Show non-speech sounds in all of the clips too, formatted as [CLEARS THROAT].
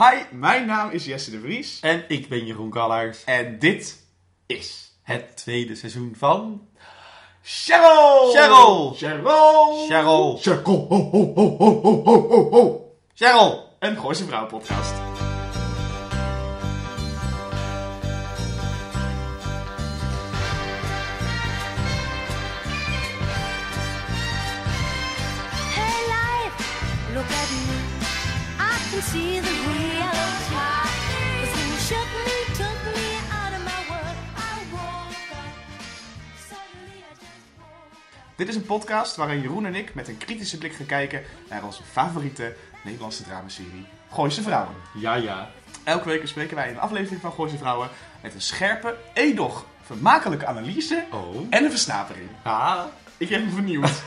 Hi, mijn naam is Jesse de Vries. En ik ben Jeroen Kallaars. En dit is Het tweede seizoen van... Cheryl! Cheryl! Cheryl! Cheryl! Cheryl! Ho, ho, ho, ho, ho, ho, ho, ho. Cheryl! Een Gooise Vrouw podcast. Dit is een podcast waarin Jeroen en ik met een kritische blik gaan kijken naar onze favoriete Nederlandse dramaserie Gooise Vrouwen. Ja, ja. Elke week bespreken wij een aflevering van Gooise Vrouwen met een scherpe, edoch, vermakelijke analyse Oh. en een versnapering. Ah. Ik heb hem vernieuwd.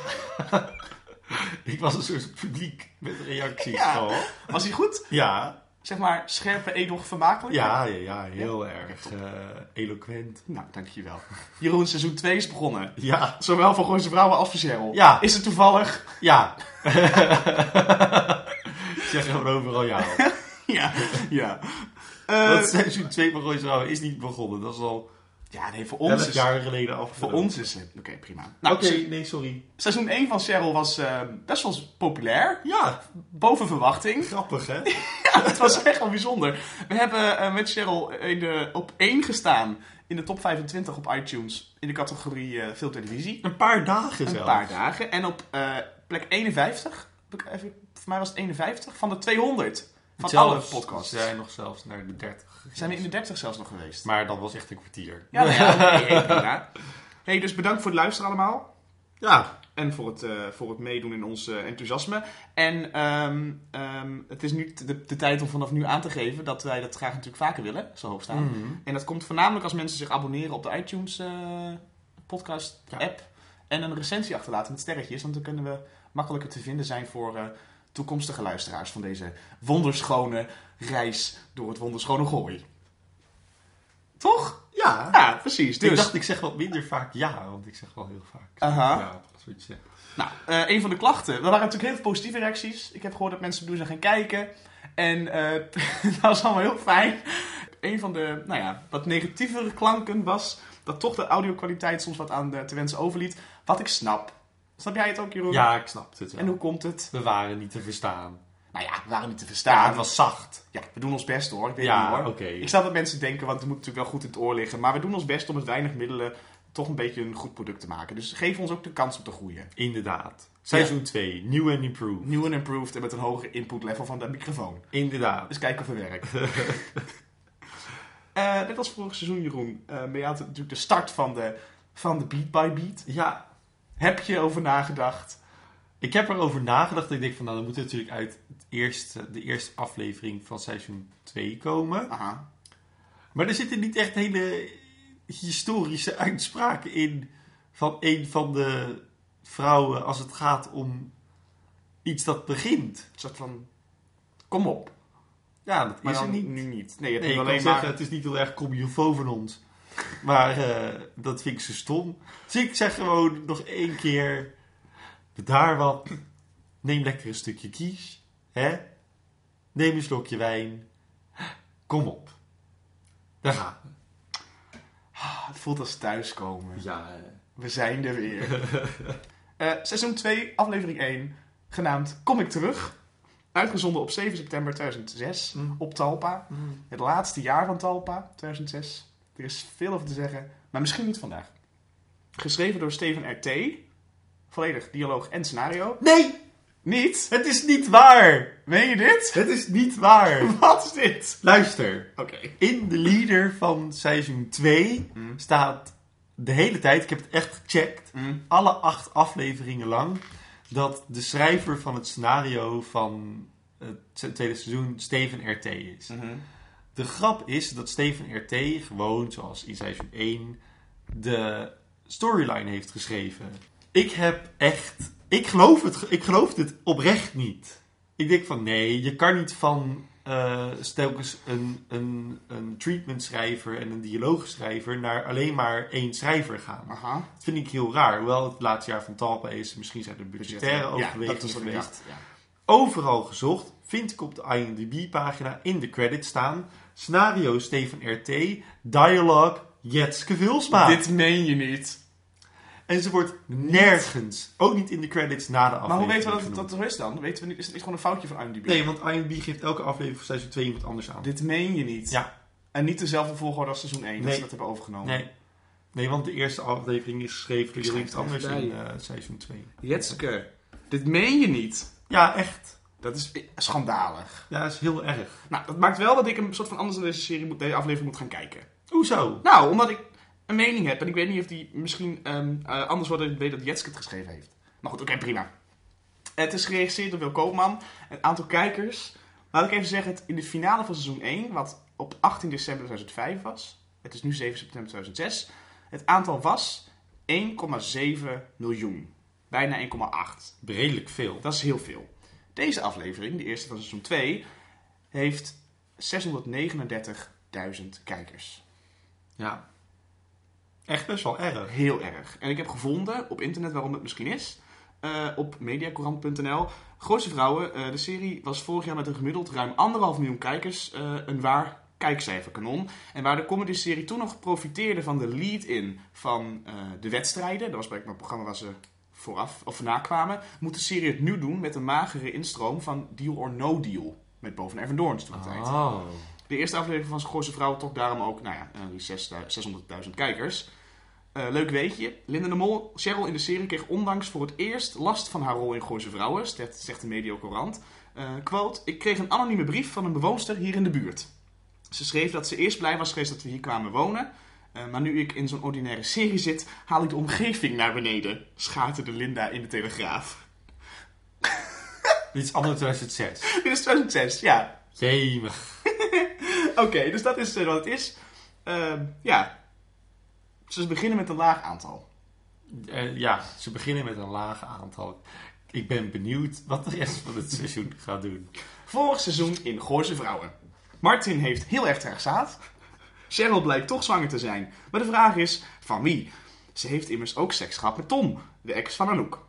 [LAUGHS] Ik was een soort publiek met reacties. Ja. Oh. Was hij goed? Ja. Zeg maar scherpe, edoch, vermakelijk? Ja, ja, ja. Heel erg eh, eloquent. Nou, dankjewel. Jeroen, seizoen 2 is begonnen. Ja. Zowel voor Gooise Vrouwen als voor Cheryl. Ja. Is het toevallig? Ja. [LAUGHS] Zeg gewoon overal ja. [LAUGHS] Ja. ja. Eh, Dat seizoen 2 van Royce Vrouwen is niet begonnen. Dat is al ja, nee, voor ons 11 is jaar geleden Voor afgelopen. ons is het. Oké, prima. Nou, Oké, nee, sorry. seizoen 1 van Cheryl was eh, best wel populair. Ja, Boven verwachting. grappig hè? [LAUGHS] Ja, het was echt wel bijzonder. We hebben eh, met Cheryl in de, op 1 gestaan in de top 25 op iTunes in de categorie eh veel televisie. Een paar dagen Een zelfs. paar dagen. En op eh, plek 51, heb ik even- voor mij was het 51, van de 200 van alle podcasts. Zijn nog zelfs naar de 30. Zijn we in de 30 zelfs nog geweest? Maar dat was echt een kwartier. Ja, nou ja, hey, prima. [LAUGHS] Hey, dus bedankt voor het luisteren allemaal. Ja, En voor het, eh, voor het meedoen in ons eh, enthousiasme. En ehm, ehm, het is nu de, de tijd om vanaf nu aan te geven dat wij dat graag natuurlijk vaker willen, zo hoog staan. Mhm. En dat komt voornamelijk als mensen zich abonneren op de iTunes eh, podcast Ja. app. En een recensie achterlaten met sterretjes. Want dan kunnen we makkelijker te vinden zijn voor eh, toekomstige luisteraars van deze wonderschone reis door het wonderschone gooi. Toch? ja. Ja, precies. Dus, Ik dacht, ik zeg wat minder vaak ja, want ik zeg wel heel vaak. Aha. Ja, dat is wat je zegt. Nou, eh, een van de klachten. Er waren natuurlijk heel veel positieve reacties. Ik heb gehoord dat mensen doen zijn gaan kijken. En eh, [LAUGHS] dat was allemaal heel fijn. Een van de, nou ja, wat negatievere klanken was dat toch de audio-kwaliteit soms wat aan de, te wensen overliet. Wat ik snap. Snap jij het ook, Jeroen? Ja, ik snap het wel. En hoe komt het? We waren niet te verstaan. Nou ja, we waren niet te verstaan. Ja, het was zacht. Ja, we doen ons best hoor. Ik weet Ja, niet hoor. Ik snap dat mensen denken, want het moet natuurlijk wel goed in het oor liggen. Maar we doen ons best om met weinig middelen toch een beetje een goed product te maken. Dus geef ons ook de kans om te groeien. Inderdaad. Seizoen 2, new and improved. New and improved en met een hoger input level van de microfoon. Inderdaad. Dus kijken of het werkt. [LAUGHS] Eh, net als vorig seizoen, Jeroen, eh ben je natuurlijk de start van de, van de Beat by Beat. Ja, Heb je over nagedacht? ik heb erover nagedacht. Ik denk van, nou, dan moet natuurlijk uit het eerste, de eerste aflevering van seizoen 2 komen. Aha. Maar er zitten niet echt hele historische uitspraken in van een van de vrouwen als het gaat om iets dat begint. Een soort van, kom op. Ja, dat Maar is er niet. nu niet. Nee, je hebt Nee, alleen kan maar... zeggen, het is niet heel erg comilfo van ons. Maar eh, dat vind ik zo stom. Dus ik zeg gewoon nog één keer... Bedaar wat. Neem lekker een stukje kies. Hè? Neem een slokje wijn. Kom op. Daar gaan we. Ah, Het voelt als thuiskomen. Ja, We zijn er weer. [LAUGHS] Eh, seizoen 2, aflevering 1, genaamd Kom ik terug. Uitgezonden op 7 september 2006 Mm. op Talpa. Het laatste jaar van Talpa, 2006. Er is veel over te zeggen, maar misschien niet vandaag. Geschreven door Steven R.T. Volledig dialoog en scenario. Nee, Niet? het is niet waar. Meen je dit? Het is niet waar. [LAUGHS] Wat is dit? Luister. Oké. In de leader van seizoen 2 Mm. staat de hele tijd, ik heb het echt gecheckt, Mm. alle acht afleveringen lang, dat de schrijver van het scenario van het tweede seizoen Steven RT is. Mhm. De grap is dat Steven RT gewoon, zoals in seizoen 1, de storyline heeft geschreven. Ik heb echt... Ik geloof het, ik geloof het oprecht niet. Ik denk van nee, je kan niet van eh stelkens een, een, een treatment schrijver en een dialoogschrijver naar alleen maar één schrijver gaan. Aha. Dat vind ik heel raar. Hoewel het laatste jaar van Talpa is, misschien zijn er budgettaire ja, dat overwegingen is geweest. dacht. Ja. Overal gezocht, vind ik op de IMDb-pagina in de credits staan. Scenario Steven RT, dialogue Jetske Vilsma. Dit meen je niet. En ze wordt nergens, ook niet in de credits na de aflevering Maar hoe weten we dat het dat zo is dan? Weten we niet, is het niet gewoon een foutje van IMDb? Nee, want IMDb geeft elke aflevering van seizoen 2 iemand anders aan. Dit meen je niet. Ja. En niet dezelfde volgorde als seizoen 1, dat Nee. ze dat hebben overgenomen. Nee. Nee, want de eerste aflevering is geschreven door iemand anders in eh, seizoen 2. Jetske, dit meen je niet. Ja, echt. Dat is schandalig. Ja, dat is heel erg. Nou, dat maakt wel dat ik een soort van anders naar deze serie moet, deze aflevering moet gaan kijken. Hoezo? Nou, omdat ik een mening heb en ik weet niet of die misschien ehm, eh, anders wordt dan ik weet dat Jetske het geschreven heeft. Maar goed, oké, prima. Het is geregisseerd door Wil Koopman. Een aantal kijkers. Laat ik even zeggen, het in de finale van seizoen 1, wat op 18 december 2005 was. Het is nu 7 september 2006. Het aantal was 1,7 miljoen. Bijna 1,8. Redelijk veel. Dat is heel veel. Deze aflevering, de eerste van seizoen 2, heeft 639.000 kijkers. Ja. Echt best wel erg. Heel erg. En ik heb gevonden op internet waarom het misschien is. eh, op mediacourant.nl. Grootste Vrouwen, eh, de serie was vorig jaar met een gemiddeld ruim anderhalf miljoen kijkers eh, een waar kijkcijferkanon. En waar de comedy-serie toen nog profiteerde van de lead-in van de wedstrijden, dat was bij het programma waar ze vooraf of na kwamen, moet de serie het nu doen met een magere instroom van Deal or No Deal. Met Boven Doorns toen de tijd. Oh. De eerste aflevering van Gooise Vrouwen trok daarom ook, nou ja, eh, die 600.000 kijkers. Eh, leuk weetje. Linda de Mol, Cheryl in de serie, kreeg ondanks voor het eerst last van haar rol in Gooise Vrouwen, zegt, zegt de Medio Courant. Eh, quote, ik kreeg een anonieme brief van een bewoonster hier in de buurt. Ze schreef dat ze eerst blij was geweest dat we hier kwamen wonen. Eh, maar nu ik in zo'n ordinaire serie zit, haal ik de omgeving naar beneden, schaterde Linda in de Telegraaf. Dit is anno 2006. [LAUGHS] Dit is 2006, ja. Jemig. [LAUGHS] Oké, dus dat is eh, wat het is. Ehm, ja. Ze beginnen met een laag aantal. Eh, ja, ze beginnen met een laag aantal. Ik ben benieuwd wat de rest van het seizoen gaat doen. Vorig seizoen in Gooise Vrouwen. Martin heeft heel erg terugzaad. Cheryl blijkt toch zwanger te zijn. Maar de vraag is, van wie? Ze heeft immers ook seks gehad met Tom, de ex van Anouk.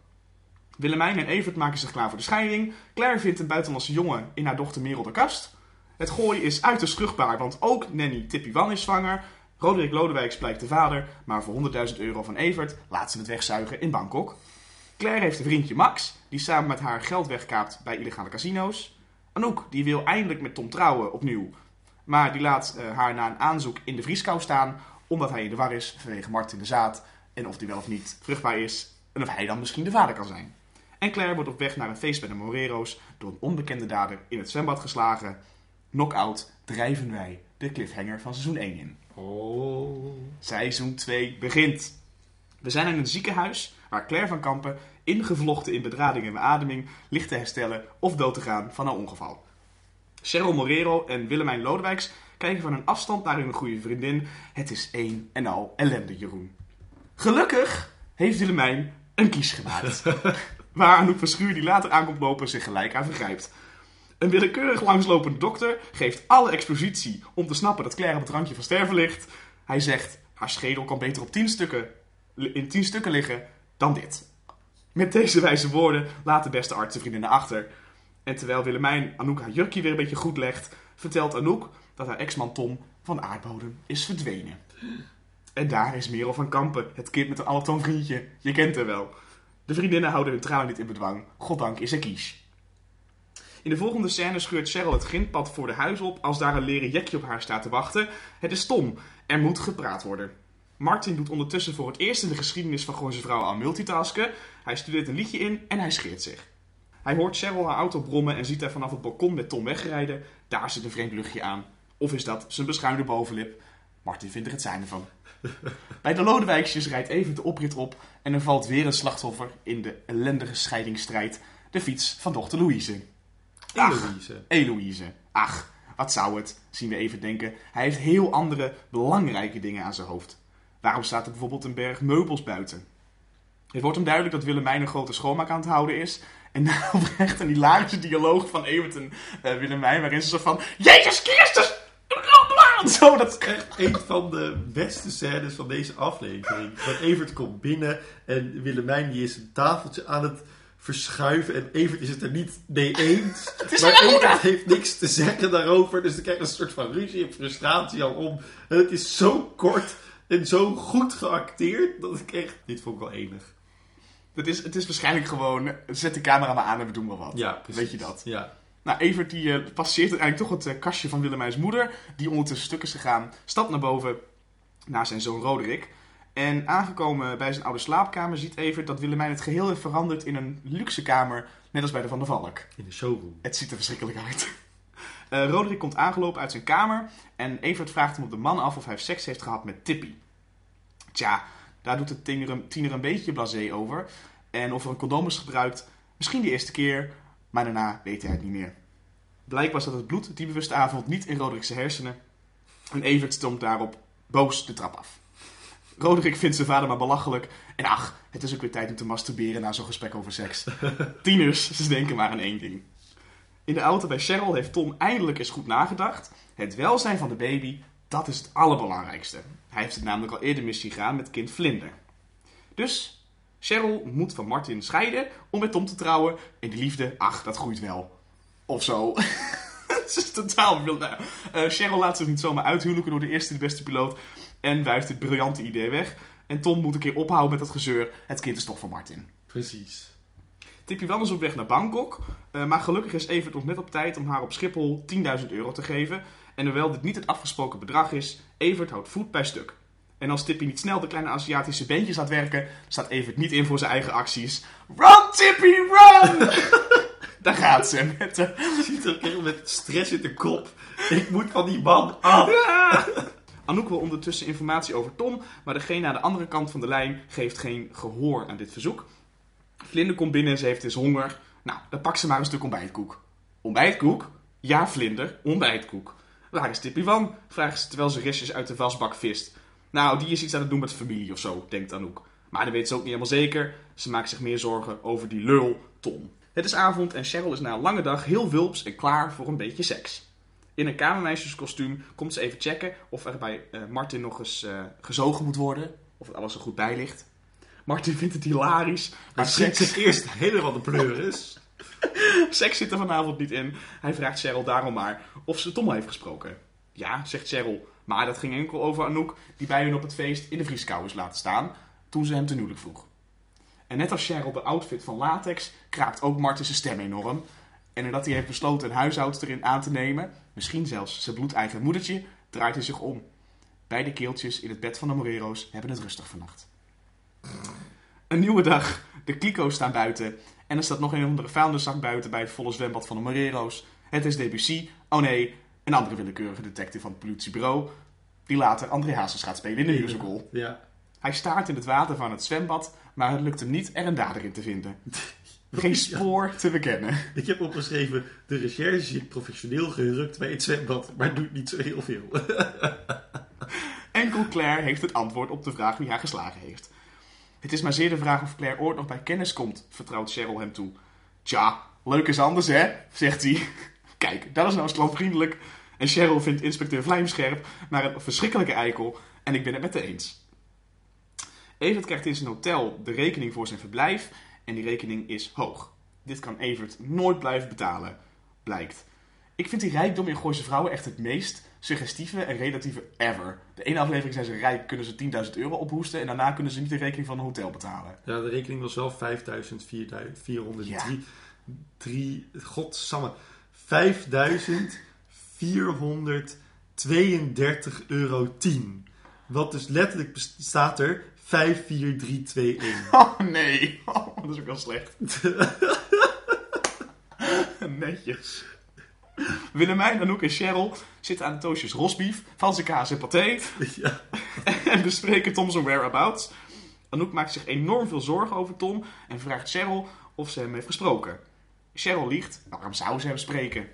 Willemijn en Evert maken zich klaar voor de scheiding. Claire vindt een buitenlandse jongen in haar dochter Merel de kast. Het gooi is uiterst vruchtbaar, want ook nanny Tippy Wan is zwanger. Roderick Lodewijks blijkt de vader, maar voor 100.000 euro van Evert laat ze het wegzuigen in Bangkok. Claire heeft een vriendje Max, die samen met haar geld wegkaapt bij illegale casino's. Anouk, die wil eindelijk met Tom trouwen opnieuw. Maar die laat eh, haar na een aanzoek in de vrieskou staan, omdat hij in de war is vanwege Martin de Zaad. En of die wel of niet vruchtbaar is, en of hij dan misschien de vader kan zijn. En Claire wordt op weg naar een feest bij de Morero's door een onbekende dader in het zwembad geslagen. Knock-out drijven wij de cliffhanger van seizoen 1 in. Oh. Seizoen 2 begint. We zijn in een ziekenhuis waar Claire van Kampen, ingevlochten in bedrading en beademing, ligt te herstellen of dood te gaan van haar ongeval. Cheryl Morero en Willemijn Lodewijks kijken van een afstand naar hun goede vriendin. Het is één en al ellende, Jeroen. Gelukkig heeft Willemijn een kies gemaakt. [LAUGHS] waar Anouk Verschuur, die later aankomt lopen, zich gelijk aan vergrijpt. Een willekeurig langslopende dokter geeft alle expositie om te snappen dat Claire op het randje van sterven ligt. Hij zegt, haar schedel kan beter op tien stukken, in tien stukken liggen dan dit. Met deze wijze woorden laat de beste arts de vriendinnen achter. En terwijl Willemijn Anouk haar jurkje weer een beetje goed legt, vertelt Anouk dat haar ex-man Tom van de aardbodem is verdwenen. En daar is Merel van Kampen, het kind met een allochtoon vriendje. Je kent haar wel. De vriendinnen houden hun tranen niet in bedwang. Goddank is er kies. In de volgende scène scheurt Cheryl het grindpad voor de huis op als daar een leren jekje op haar staat te wachten. Het is Tom. Er moet gepraat worden. Martin doet ondertussen voor het eerst in de geschiedenis van Gooise Vrouwen aan multitasken. Hij studeert een liedje in en hij scheert zich. Hij hoort Cheryl haar auto brommen en ziet haar vanaf het balkon met Tom wegrijden. Daar zit een vreemd luchtje aan. Of is dat zijn beschuimde bovenlip? Martin vindt er het zijne van. [LAUGHS] Bij de Lodewijkjes rijdt even de oprit op en er valt weer een slachtoffer in de ellendige scheidingsstrijd. De fiets van dochter Louise. Ach. Eloïse. Eloïse. Ach, wat zou het, zien we even denken. Hij heeft heel andere belangrijke dingen aan zijn hoofd. Waarom staat er bijvoorbeeld een berg meubels buiten? Het wordt hem duidelijk dat Willemijn een grote schoonmaak aan het houden is. En daar [LAUGHS] oprecht een hilarische dialoog van Evert en eh, Willemijn, waarin ze zo van... Jezus Christus! Zo, dat... Echt een van de beste scènes van deze aflevering. Dat Evert komt binnen en Willemijn die is een tafeltje aan het verschuiven. En Evert is het er niet mee eens. [LAUGHS] is maar Evert heeft niks te zeggen daarover. Dus dan krijg je een soort van ruzie en frustratie al om. En het is zo kort en zo goed geacteerd. Dat ik echt... Dit vond ik wel enig. Het is, het is waarschijnlijk gewoon, zet de camera maar aan en we doen wel wat. Ja, precies. Weet je dat? Ja. Nou, Evert die eh, passeert uiteindelijk toch het eh, kastje van Willemijns moeder, die ondertussen stuk is gegaan, stapt naar boven naar zijn zoon Roderick. En aangekomen bij zijn oude slaapkamer ziet Evert dat Willemijn het geheel heeft veranderd in een luxe kamer, net als bij de Van der Valk. In de showroom. Het ziet er verschrikkelijk uit. [LAUGHS] Eh Roderick komt aangelopen uit zijn kamer en Evert vraagt hem op de man af of hij seks heeft gehad met Tippy. Tja, daar doet de tiener een, tiener een beetje blasé over. En of er een condoom is gebruikt, misschien de eerste keer, maar daarna weet hij het niet meer. Blijkbaar zat het bloed die bewuste avond niet in Roderick's hersenen. En Evert stond daarop boos de trap af. Roderick vindt zijn vader maar belachelijk. En ach, het is ook weer tijd om te masturberen na zo'n gesprek over seks. [LAUGHS] Tieners, ze denken maar aan één ding. In de auto bij Cheryl heeft Tom eindelijk eens goed nagedacht. Het welzijn van de baby, dat is het allerbelangrijkste. Hij heeft het namelijk al eerder mis zien gaan met kind Vlinder. Dus Cheryl moet van Martin scheiden om met Tom te trouwen. En die liefde, ach, dat groeit wel. Of zo. [LAUGHS] Het is totaal wild. Nou, eh, Cheryl laat zich niet zomaar uithuwelijken door de eerste de beste piloot. En wuift dit briljante idee weg. En Tom moet een keer ophouden met dat gezeur. Het kind is toch van Martin. Precies. Tippy Wan is op weg naar Bangkok. eh, maar gelukkig is Evert nog net op tijd om haar op Schiphol 10.000 euro te geven. En hoewel dit niet het afgesproken bedrag is, Evert houdt voet bij stuk. En als Tippy niet snel de kleine Aziatische beentjes laat werken, staat Evert niet in voor zijn eigen acties. Run, Tippy, run! [LAUGHS] Daar gaat ze met de... Ziet er kerel met stress in de kop. Ik moet van die man af. Anouk wil ondertussen informatie over Tom, maar degene aan de andere kant van de lijn geeft geen gehoor aan dit verzoek. Vlinder komt binnen en ze heeft dus honger. Nou, dan pakt ze maar een stuk ontbijtkoek. Ontbijtkoek? Ja, Vlinder, ontbijtkoek. Waar is Tippy van? Vraagt ze terwijl ze restjes uit de wasbak vist. Nou, die is iets aan het doen met familie of zo, denkt Anouk. Maar dat weet ze ook niet helemaal zeker. Ze maakt zich meer zorgen over die lul, Tom. Het is avond en Cheryl is na een lange dag heel wulps en klaar voor een beetje seks. In een kamermeisjeskostuum komt ze even checken of er bij eh, Martin nog eens eh, gezogen moet worden. Of het alles er goed bij ligt. Martin vindt het hilarisch, Maar schiet seks, zich eerst helemaal de pleur is. [LAUGHS] seks zit er vanavond niet in. Hij vraagt Cheryl daarom maar of ze Tom heeft gesproken. Ja, zegt Cheryl, maar dat ging enkel over Anouk die bij hun op het feest in de vrieskou is laten staan toen ze hem ten huwelijk vroeg. En net als Cheryl de outfit van latex kraakt ook Martin zijn stem enorm. En nadat hij heeft besloten een huishoudster in aan te nemen, misschien zelfs zijn bloedeigen moedertje, draait hij zich om. Beide keeltjes in het bed van de Morero's hebben het rustig vannacht. Een nieuwe dag. De kliko's staan buiten. En er staat nog een andere vuilniszak buiten bij het volle zwembad van de Morero's. Het is Debussy. Oh nee, een andere willekeurige detective van het politiebureau. Die later André Hazes gaat spelen in de musical. [LAUGHS] Ja. Hij staart in het water van het zwembad, maar het lukt hem niet er een dader in te vinden. [LAUGHS] Geen spoor te bekennen. Ik heb opgeschreven, de recherche zit professioneel gerukt bij het zwembad, maar doet niet zo heel veel. [LAUGHS] Enkel Claire heeft het antwoord op de vraag wie haar geslagen heeft. Het is maar zeer de vraag of Claire ooit nog bij kennis komt, vertrouwt Cheryl hem toe. Tja, leuk is anders hè, zegt hij. [LAUGHS] Kijk, dat is nou eens klantvriendelijk. En Cheryl vindt inspecteur Vlijmscherp maar een verschrikkelijke eikel en ik ben het met haar eens. Evert krijgt in zijn hotel de rekening voor zijn verblijf en die rekening is hoog. Dit kan Evert nooit blijven betalen, blijkt. Ik vind die rijkdom in Gooise Vrouwen echt het meest suggestieve en relatieve ever. De ene aflevering zijn ze rijk, kunnen ze 10.000 euro ophoesten en daarna kunnen ze niet de rekening van een hotel betalen. Ja, de rekening was wel 5403. Ja. Drie, godsamme. 5432 euro 10. Wat dus letterlijk staat er 54321. [LAUGHS] Oh nee, [LAUGHS] oh, dat is ook wel slecht. [LAUGHS] Netjes. [LAUGHS] Willemijn, Anouk en Cheryl zitten aan de toastjes rosbief, Franse kaas en paté [LAUGHS] ja. [LAUGHS] en bespreken Tom zijn whereabouts. Anouk maakt zich enorm veel zorgen over Tom en vraagt Cheryl of ze hem heeft gesproken. Cheryl liegt, Nou, waarom zou ze hem spreken?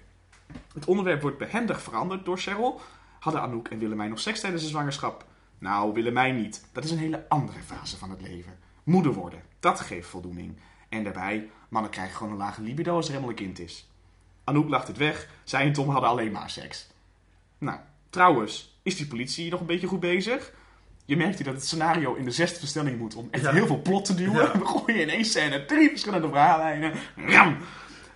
Het onderwerp wordt behendig veranderd door Cheryl. Hadden Anouk en Willemijn nog seks tijdens de zwangerschap? Nou, Willemijn niet. Dat is een hele andere fase van het leven. Moeder worden, dat geeft voldoening. En daarbij, mannen krijgen gewoon een lage libido als er helemaal een kind is. Anouk lacht het weg. Zij en Tom hadden alleen maar seks. Nou, trouwens, is die politie nog een beetje goed bezig? Je merkt hier dat het scenario in de zesde versnelling moet om echt Ja. heel veel plot te duwen. Ja. [LAUGHS] We gooien in één scène drie verschillende verhaallijnen. Ram!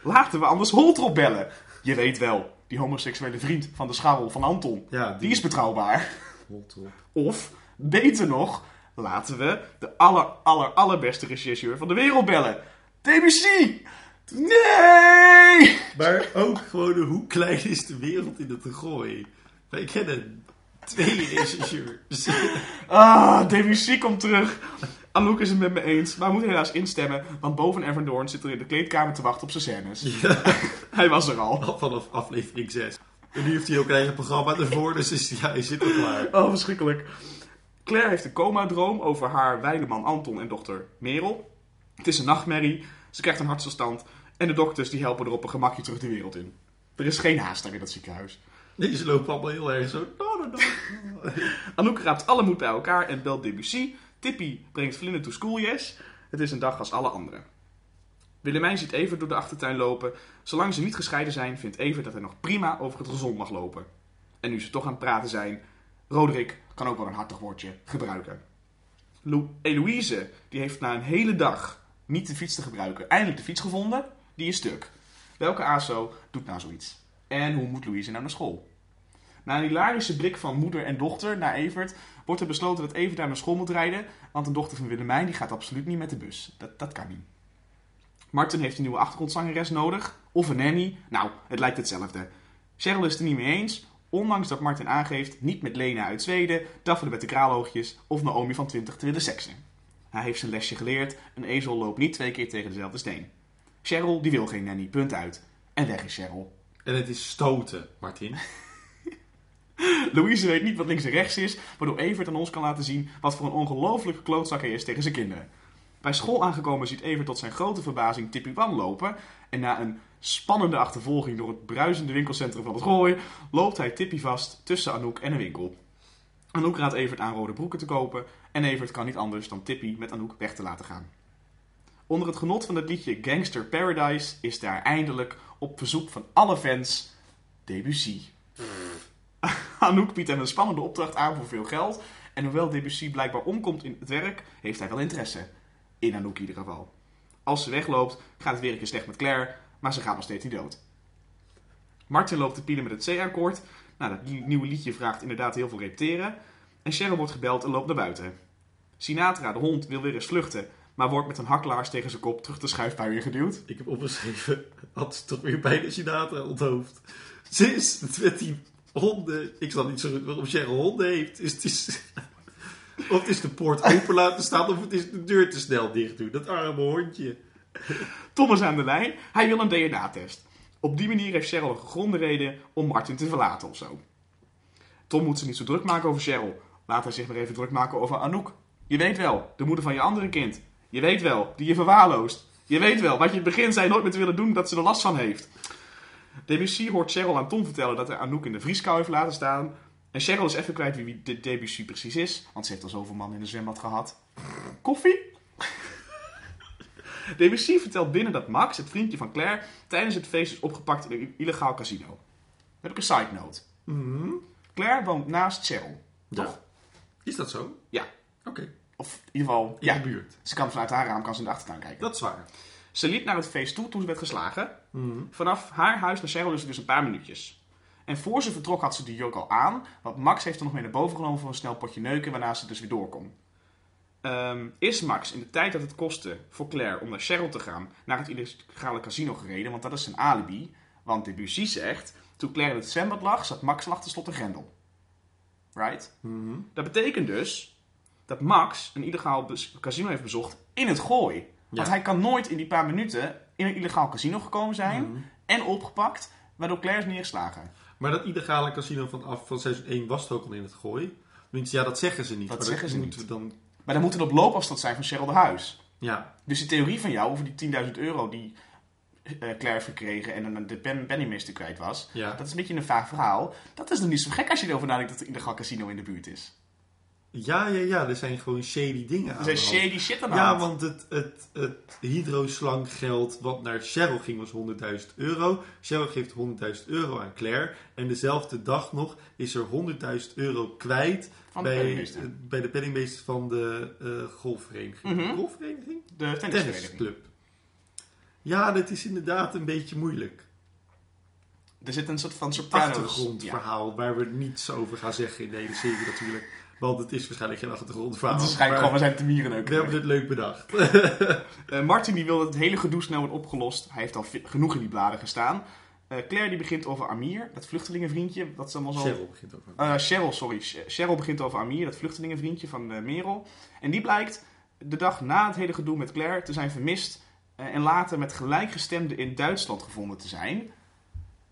Laten we anders Holtrop bellen. Je weet wel, die homoseksuele vriend van de scharrel van Anton. Ja, Die is betrouwbaar. Rot op. Of, beter nog, laten we de aller, aller, allerbeste regisseur van de wereld bellen. Debussy! Nee! Maar ook gewoon hoe klein is de wereld in het gooi. Wij kennen twee regisseurs. Ah, Debussy komt terug. Anouk is het met me eens, maar moet helaas instemmen, want boven Everdoorn zit er in de kleedkamer te wachten op zijn scènes. Ja, Hij was er al. al vanaf aflevering 6. En nu heeft hij ook een eigen programma ervoor, dus is, ja, hij zit er klaar. Oh, verschrikkelijk. Claire heeft een coma-droom over haar wijleman Anton en dochter Merel. Het is een nachtmerrie, ze krijgt een hartstilstand en de dokters die helpen er op een gemakje terug de wereld in. Er is geen haast daar in dat ziekenhuis. Deze lopen allemaal heel erg zo. No, no, no. [LAUGHS] Anouk raapt alle moed bij elkaar en belt Debussy. Tippy brengt Vlinder to school yes. Het is een dag als alle anderen. Willemijn ziet Evert door de achtertuin lopen. Zolang ze niet gescheiden zijn, vindt Evert dat hij nog prima over het gezond mag lopen. En nu ze toch aan het praten zijn, Roderick kan ook wel een hartig woordje gebruiken. Eloïse, die heeft na een hele dag niet de fiets te gebruiken, eindelijk de fiets gevonden. Die is stuk. Welke ASO doet nou zoiets? En hoe moet Louise nou naar school? Na een hilarische blik van moeder en dochter naar Evert wordt er besloten dat Evert daar naar school moet rijden, want een dochter van Willemijn die gaat absoluut niet met de bus. Dat, dat kan niet. Martin heeft een nieuwe achtergrondzangeres nodig, of een nanny. Nou, het lijkt hetzelfde. Cheryl is het er niet mee eens, ondanks dat Martin aangeeft niet met Lena uit Zweden, Daphne met de kraaloogjes of Naomi van 20 te willen seksen. Hij heeft zijn lesje geleerd, een ezel loopt niet twee keer tegen dezelfde steen. Cheryl die wil geen nanny, punt uit. En weg is Cheryl. En het is stoten, Martin. [LAUGHS] Louise weet niet wat links en rechts is, waardoor Evert aan ons kan laten zien wat voor een ongelofelijke klootzak hij is tegen zijn kinderen. Bij school aangekomen ziet Evert tot zijn grote verbazing Tippy Wan lopen en na een spannende achtervolging door het bruisende winkelcentrum van het Gooi loopt hij Tippy vast tussen Anouk en een winkel. Anouk raadt Evert aan rode broeken te kopen en Evert kan niet anders dan Tippy met Anouk weg te laten gaan. Onder het genot van het liedje Gangster Paradise is daar eindelijk op verzoek van alle fans Debussy. [LAUGHS] Anouk biedt hem een spannende opdracht aan voor veel geld. En hoewel Debussy blijkbaar omkomt in het werk, heeft hij wel interesse. In Anouk in ieder geval. Als ze wegloopt, gaat het weer een keer slecht met Claire, maar ze gaat nog steeds niet dood. Martin loopt te pielen met het C-akkoord. Nou, dat nie- nieuwe liedje vraagt inderdaad heel veel repeteren. En Cheryl wordt gebeld en loopt naar buiten. Sinatra, de hond, wil weer eens vluchten, maar wordt met een haklaars tegen zijn kop terug de schuifbui weer geduwd. Ik heb opgeschreven, [LAUGHS] had ze toch weer bijna Sinatra onthoofd. Ze is met die honden, ik snap niet zo goed waarom Cheryl honden heeft. Is het is, [LAUGHS] of het is de poort open laten staan of het is de deur te snel dicht doen. Dat arme hondje. Tom is aan de lijn. Hij wil een DNA-test. Op die manier heeft Cheryl een gegronde reden om Martin te verlaten of zo. Tom moet zich niet zo druk maken over Cheryl. Laat hij zich maar even druk maken over Anouk. Je weet wel, de moeder van je andere kind. Je weet wel, die je verwaarloost. Je weet wel, wat je in het begin zei nooit meer te willen doen, dat ze er last van heeft. Debussy hoort Cheryl aan Tom vertellen dat hij Anouk in de vrieskou heeft laten staan. En Cheryl is even kwijt wie de Debussy precies is, want ze heeft al zoveel man in de zwembad gehad. Koffie? [LAUGHS] Debussy vertelt binnen dat Max, het vriendje van Claire, tijdens het feest is opgepakt in een illegaal casino. Dan heb ik een side note. Claire woont naast Cheryl. Ja. Toch? Is dat zo? Ja. Oké, Of in ieder geval, in ja. de buurt. Ze kan vanuit haar raam kan ze in de achtertuin kijken. Dat is waar. Ze liep naar het feest toe toen ze werd geslagen. Vanaf haar huis naar Cheryl is het dus een paar minuutjes. En voor ze vertrok had ze die jurk al aan, want Max heeft er nog mee naar boven genomen voor een snel potje neuken, waarna ze dus weer door kon. Ehm, is Max in de tijd dat het kostte voor Claire om naar Cheryl te gaan, naar het illegale casino gereden, want dat is zijn alibi. Want Debussy zegt, toen Claire in het zwembad lag, zat Max achter slot en grendel. Right? Dat betekent dus dat Max een illegaal casino heeft bezocht in het gooi. Want hij kan nooit in die paar minuten in een illegaal casino gekomen zijn en opgepakt, waardoor Claire is neergeslagen. Maar dat illegale casino van, af, van seizoen 1 was er ook al in het gooi. Tenminste, ja, dat zeggen ze niet. Dat maar zeggen ze niet. dan... Maar dan moet het op loopafstand zijn van Cheryl de Huis. Ja, Dus die theorie van jou over die 10.000 euro die eh, Claire heeft gekregen en dan de pen, penningmeester kwijt was, ja. dat is een beetje een vaag verhaal. Dat is nog niet zo gek als je erover nadenkt dat er een illegaal casino in de buurt is. Ja, ja, ja, er zijn gewoon shady dingen aan Er zijn de shady shit aan de Ja, want het, het, het hydroslankgeld wat naar Cheryl ging was 100.000 euro. Cheryl geeft 100.000 euro aan Claire. En dezelfde dag nog is er 100.000 euro kwijt de bij, penningmeester. eh, bij de penningmeester van de eh, golfvereniging. Mhm. Golfvereniging? De. Tennisclub. Ja, dat is inderdaad een beetje moeilijk. Er zit een soort van. Ja. Achtergrondverhaal waar we niets over gaan zeggen in de hele serie natuurlijk. Want het is waarschijnlijk geen achtergrondverhaal. Het is waarschijnlijk gewoon, we zijn te mieren ook. we hebben het leuk bedacht. [LAUGHS] Eh, Martin die wil dat het hele gedoe snel wordt opgelost. Hij heeft al genoeg in die bladen gestaan. Eh, Claire die begint over Amir, dat vluchtelingenvriendje. Dat is allemaal zo... Cheryl begint aan. Eh, Cheryl, sorry. Ch- Cheryl begint over Amir, dat vluchtelingenvriendje van Merel. En die blijkt de dag na het hele gedoe met Claire te zijn vermist. en later met gelijkgestemden in Duitsland gevonden te zijn.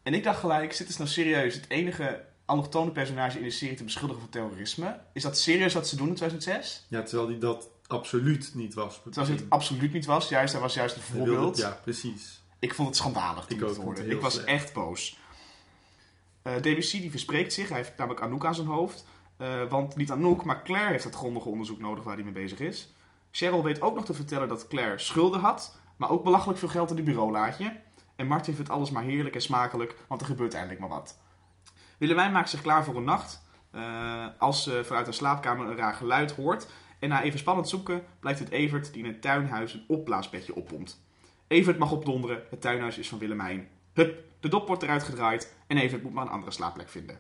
En ik dacht gelijk, zit is nou serieus het enige allochtone personage in de serie te beschuldigen van terrorisme? Is dat serieus wat ze doen in 2006? Ja, terwijl hij dat absoluut niet was. Terwijl het absoluut niet was. Juist, hij was juist een voorbeeld. Ja, precies. Ik vond het schandalig toen Ik het hoorde. Ik was slecht. echt boos. Eh DBC die verspreekt zich. Hij heeft namelijk Anouk aan zijn hoofd. Eh, want niet Anouk, maar Claire heeft het grondige onderzoek nodig waar hij mee bezig is. Cheryl weet ook nog te vertellen dat Claire schulden had. Maar ook belachelijk veel geld in het bureaulaadje. En Martin vindt alles maar heerlijk en smakelijk. Want er gebeurt eindelijk maar wat. Willemijn maakt zich klaar voor een nacht. eh, als ze vanuit een slaapkamer een raar geluid hoort. En na even spannend zoeken blijkt het Evert die in het tuinhuis een opblaasbedje oppompt. Evert mag opdonderen, het tuinhuis is van Willemijn. Hup, de dop wordt eruit gedraaid en Evert moet maar een andere slaapplek vinden.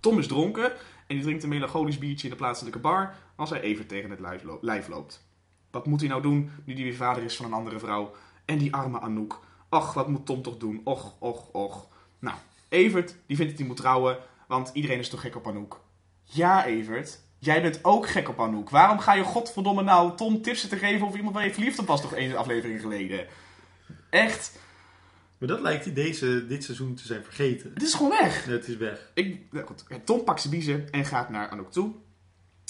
Tom is dronken en die drinkt een melancholisch biertje in de plaatselijke bar als hij Evert tegen het lijf loopt. Wat moet hij nou doen nu hij weer vader is van een andere vrouw? En die arme Anouk. Och, wat moet Tom toch doen? Och, och, och. Nou, Evert die vindt dat hij moet trouwen, want iedereen is toch gek op Anouk. Ja, Evert. Jij bent ook gek op Anouk. Waarom ga je godverdomme nou Tom tips te geven over iemand waar je verliefd op was toch één aflevering geleden? Echt, Maar dat lijkt hij deze, dit seizoen te zijn vergeten. het is gewoon weg. Het is weg. Ik, nou goed, Tom pakt zijn biezen en gaat naar Anouk toe.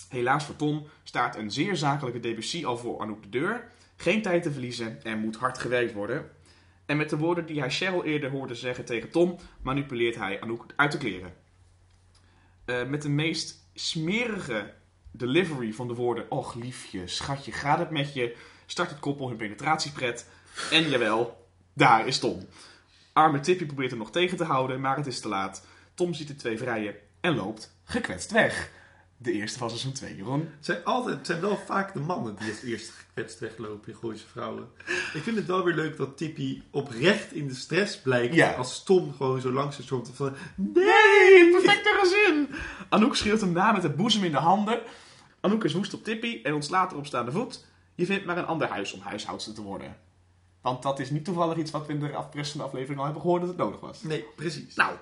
Helaas voor Tom staat een zeer zakelijke Debussy al voor Anouk de deur. Geen tijd te verliezen en moet hard gewerkt worden. En met de woorden die hij Cheryl eerder hoorde zeggen tegen Tom, manipuleert hij Anouk uit de kleren. Eh, met de meest smerige delivery van de woorden: Och liefje, schatje, gaat het met je? Start het koppel hun penetratiepret. En jawel, daar is Tom. Arme Tippy probeert hem nog tegen te houden, maar het is te laat. Tom ziet de twee vrijen en loopt gekwetst weg. De eerste van seizoen 2, Jeroen. Het zijn, altijd, het zijn wel vaak de mannen die het eerst gekwetst weglopen in Gooise Vrouwen. Ik vind het wel weer leuk dat Tippy oprecht in de stress blijkt. Ja. Als Tom gewoon zo langs het stormt van... Nee, perfecte gezin! Anouk schreeuwt hem na met de boezem in de handen. Anouk is woest op Tippy en ontslaat er op staande voet. Je vindt maar een ander huis om huishoudster te worden. Want dat is niet toevallig iets wat we in de afpressende aflevering al hebben gehoord dat het nodig was. Nee, precies. Nou,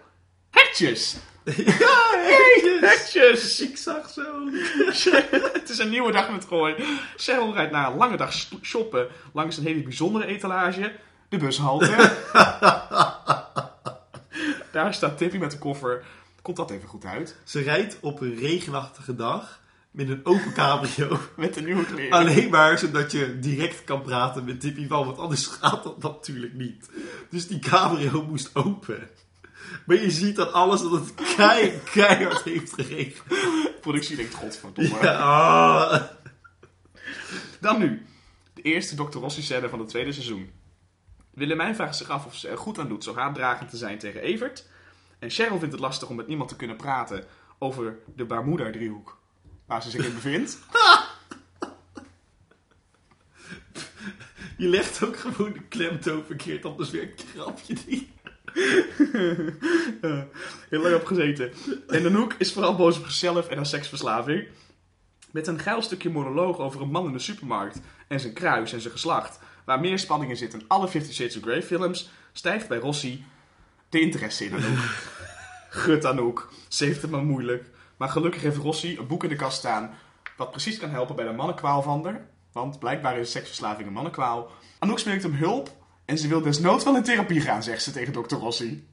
hetjes! [LAUGHS] ja, Hey, hetjes! Ik zag zo. [LAUGHS] het is een nieuwe dag met Gooi. Cheryl rijdt na een lange dag shoppen langs een hele bijzondere etalage. De bushalte. [LAUGHS] Daar staat Tippy met de koffer. Komt dat even goed uit? Ze rijdt op een regenachtige dag met een open cabrio. Met de nieuwe kleren. Alleen maar zodat je direct kan praten met Tippy van, want anders gaat dat natuurlijk niet. Dus die cabrio moest open. Maar je ziet aan alles dat het kei, [LAUGHS] keihard heeft geregend. Productie denkt, godverdomme. Ja, ah. Dan nu. De eerste Dr. Rossi scène van het tweede seizoen. Willemijn vraagt zich af of ze er goed aan doet zo haatdragend te zijn tegen Evert. En Cheryl vindt het lastig om met niemand te kunnen praten over de Bermuda-driehoek. Waar ze zich in bevindt. [LAUGHS] Je legt ook gewoon de klemtoon verkeerd, anders werkt je grapje niet. [LAUGHS] Heel lang op gezeten. En Anouk is vooral boos op zichzelf en haar seksverslaving. Met een geil stukje monoloog over een man in de supermarkt en zijn kruis en zijn geslacht, waar meer spanning in zit dan alle Fifty Shades of Grey films, stijgt bij Rossi de interesse in Anouk. [LAUGHS] Gut Anouk, ze heeft het maar moeilijk. Maar gelukkig heeft Rossi een boek in de kast staan wat precies kan helpen bij de mannenkwaal van haar. Want blijkbaar is seksverslaving een mannenkwaal. Anouk smeekt hem hulp en ze wil desnoods wel in therapie gaan, zegt ze tegen dokter Rossi.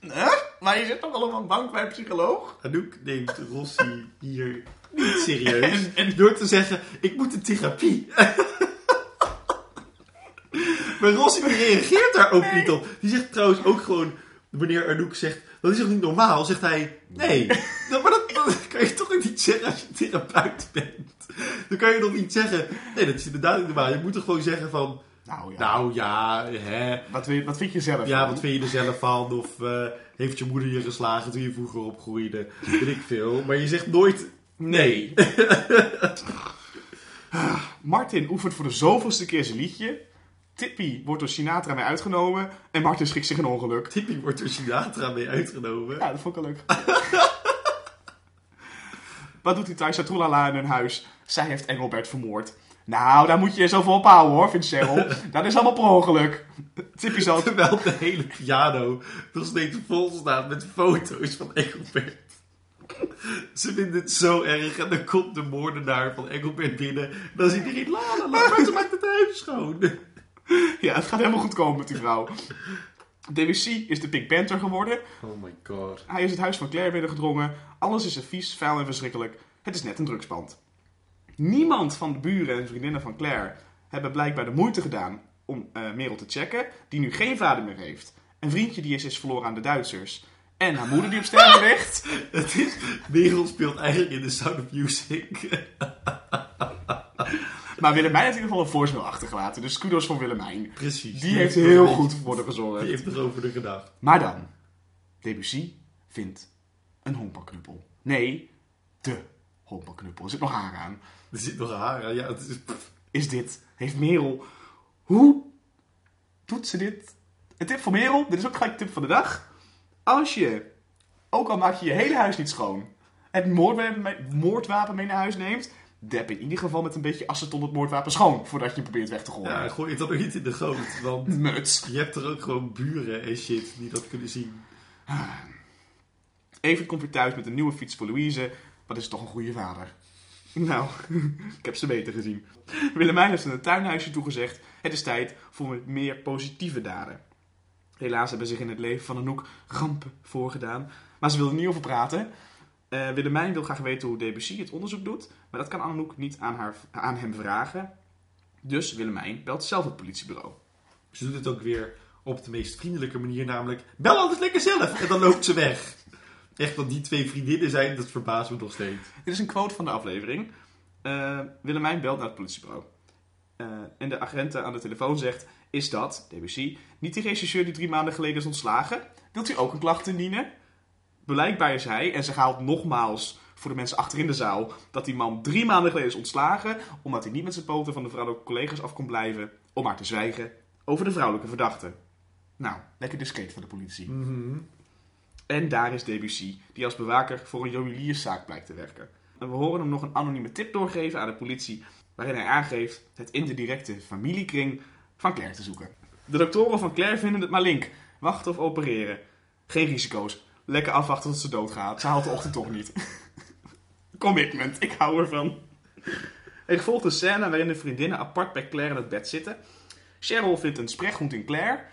Huh? Maar je zit toch al op een bank bij een psycholoog? Anouk neemt Rossi hier niet serieus. En- en- Door te zeggen, ik moet in therapie. maar Rossi die reageert daar ook niet op. Die zegt trouwens ook gewoon, wanneer Anouk zegt, dat is toch niet normaal? Zegt hij, nee. Maar dat, dat kan je toch niet zeggen als je therapeut bent. Dan kan je toch niet zeggen, nee, dat is inderdaad niet normaal. Je moet toch gewoon zeggen van, Nou ja, nou ja, hè, wat, je- wat vind je zelf ja, van? wat vind je er zelf van? Of eh, heeft je moeder je geslagen toen je vroeger opgroeide? Weet ik veel. Maar je zegt nooit nee. [LAUGHS] Martin oefent voor de zoveelste keer zijn liedje. Tippy wordt door Sinatra mee uitgenomen. En Martin schikt zich een ongeluk. Tippy wordt door Sinatra mee uitgenomen. Ja, dat vond ik wel leuk. [LAUGHS] Wat doet hij thuis uit Troelala in hun huis? Zij heeft Engelbert vermoord. Nou, daar moet je zo voor ophouden hoor, vindt Cheryl. [LAUGHS] Dat is allemaal per ongeluk. [LAUGHS] Tippy zal... Terwijl de hele piano nog steeds vol staat met foto's van Engelbert. Ze vinden het zo erg en dan komt de moordenaar van Engelbert binnen. Dan is iedereen la la la, maar ze maakt het huis schoon. [LAUGHS] Ja, het gaat helemaal goed komen met die vrouw. DWC is de Pink Panther geworden. Oh my god. Hij is het huis van Claire binnengedrongen. Alles is er vies, vuil en verschrikkelijk. Het is net een drugspand. Niemand van de buren en vriendinnen van Claire hebben blijkbaar de moeite gedaan om eh Merel te checken, die nu geen vader meer heeft. Een vriendje die is, is verloren aan de Duitsers. En haar moeder die op sterven [LAUGHS] ligt. Het is, Merel speelt eigenlijk in The Sound of Music. [LAUGHS] Maar Willemijn heeft in ieder geval een voicemail achtergelaten. Dus kudos voor Willemijn. Precies. Die heeft heel goed voor de gezorgd. Die heeft erover gedacht. Maar dan, Debussy vindt een honkbalknuppel. Nee, de honkbalknuppel. Er zit nog haar aan. Er zit nog haar aan. Ja, het is... Is dit, heeft Merel, hoe doet ze dit? Een tip voor Merel, dit is ook gelijk tip van de dag. Als je, ook al maak je je hele huis niet schoon, het moordwapen mee, moordwapen mee naar huis neemt, dep in ieder geval met een beetje aceton het moordwapen schoon, voordat je probeert weg te gooien. Ja, gooi het dan ook niet in de goot. Want [LAUGHS] Muts. je hebt er ook gewoon buren en shit die dat kunnen zien. Even komt weer thuis met een nieuwe fiets voor Louise. Wat is toch een goede vader. Nou, [LAUGHS] ik heb ze beter gezien. Willemijn heeft een tuinhuisje toegezegd. Het is tijd voor meer positieve daden. Helaas hebben zich in het leven van Anouk rampen voorgedaan. Maar ze wil er niet over praten. Eh, Willemijn wil graag weten hoe Debussy het onderzoek doet. Maar dat kan Anouk niet aan, haar, aan hem vragen. Dus Willemijn belt zelf het politiebureau. Ze doet het ook weer op de meest vriendelijke manier, namelijk... Bel altijd lekker zelf! En dan loopt ze weg. Echt dat die twee vriendinnen zijn, dat verbaast me nog steeds. Dit is een quote van de aflevering. Eh, Willemijn belt naar het politiebureau. Eh, en de agent aan de telefoon zegt... Is dat, Debussy, niet die regisseur die drie maanden geleden is ontslagen? Wilt u ook een klacht indienen? Blijkbaar is hij, en ze haalt nogmaals voor de mensen achter in de zaal... dat die man drie maanden geleden is ontslagen... omdat hij niet met zijn poten van de vrouwelijke collega's af kon blijven... om maar te zwijgen over de vrouwelijke verdachte. Nou, lekker discreet van de politie. En daar is Debussy, die als bewaker voor een juwelierszaak blijkt te werken. En we horen hem nog een anonieme tip doorgeven aan de politie, waarin hij aangeeft het in de directe familiekring van Claire te zoeken. De doktoren van Claire vinden het maar link. Wachten of opereren. Geen risico's. Lekker afwachten tot ze doodgaat. Ze haalt de ochtend toch niet. [LAUGHS] Commitment, ik hou ervan. Er volgt een scène waarin de vriendinnen apart bij Claire in het bed zitten. Cheryl vindt een spreekgoed in Claire.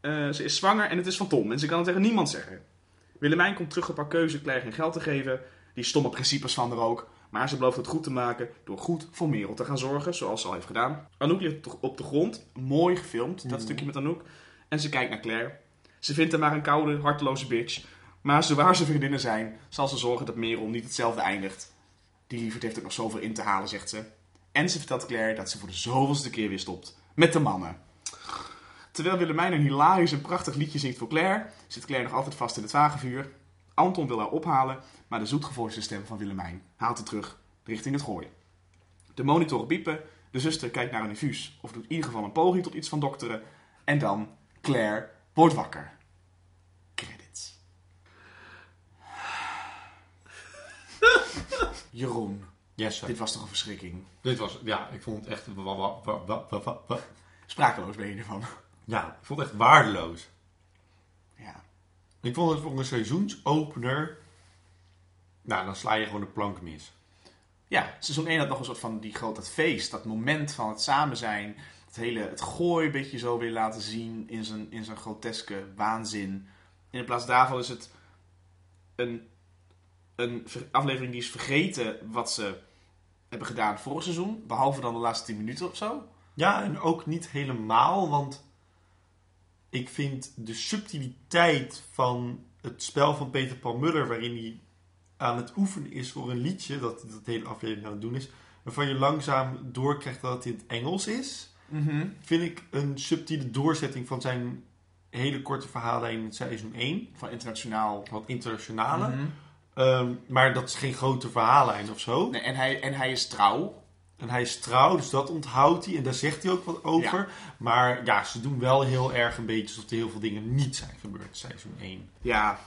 Eh, ze is zwanger en het is van Tom en ze kan het tegen niemand zeggen. Willemijn komt terug op haar keuze Claire geen geld te geven. Die stomme principes van haar ook. Maar ze belooft het goed te maken door goed voor Merel te gaan zorgen, zoals ze al heeft gedaan. Anouk ligt op de grond, mooi gefilmd, dat stukje met Anouk. En ze kijkt naar Claire. Ze vindt hem maar een koude, harteloze bitch. Maar zowaar ze vriendinnen zijn, zal ze zorgen dat Merel niet hetzelfde eindigt. Die lieverd heeft ook nog zoveel in te halen, zegt ze. En ze vertelt Claire dat ze voor de zoveelste keer weer stopt. Met de mannen. Terwijl Willemijn een hilarisch en prachtig liedje zingt voor Claire, zit Claire nog altijd vast in het wagenvuur. Anton wil haar ophalen, maar de zoetgevoiste stem van Willemijn haalt haar terug richting het gooien. De monitoren piepen, de zuster kijkt naar een infuus, of doet in ieder geval een poging tot iets van dokteren. En dan, Claire wordt wakker. Credits. [LAUGHS] Jeroen, Yes, sir. dit was toch een verschrikking? Dit was, ja, ik vond het echt... Sprakeloos ben je ervan. Ja, ik vond het echt waardeloos. Ja. Ik vond het voor een seizoensopener... Nou, dan sla je gewoon de plank mis. Ja, seizoen 1 had nog een soort van die groot dat feest, dat moment van het samen zijn. Het hele, het gooi een beetje zo weer laten zien in zijn, in zijn groteske waanzin. En in plaats daarvan is het een, een ver- aflevering die is vergeten wat ze hebben gedaan vorig seizoen. Behalve dan de laatste 10 minuten of zo. Ja, en ook niet helemaal, want ik vind de subtiliteit van het spel van Peter Paul Muller, waarin hij aan het oefenen is voor een liedje, dat dat hele aflevering aan het doen is, waarvan je langzaam doorkrijgt dat het in het Engels is, Mhm. vind ik een subtiele doorzetting van zijn hele korte verhalen in seizoen 1. Van internationaal. Wat internationale. Mhm. Ehm, maar dat is geen grote verhaallijn of zo. Nee, en, hij, en hij is trouw. En hij is trouw, dus dat onthoudt hij. En daar zegt hij ook wat over. Maar ja, ze doen wel heel erg een beetje alsof er heel veel dingen niet zijn gebeurd in seizoen 1. Ja.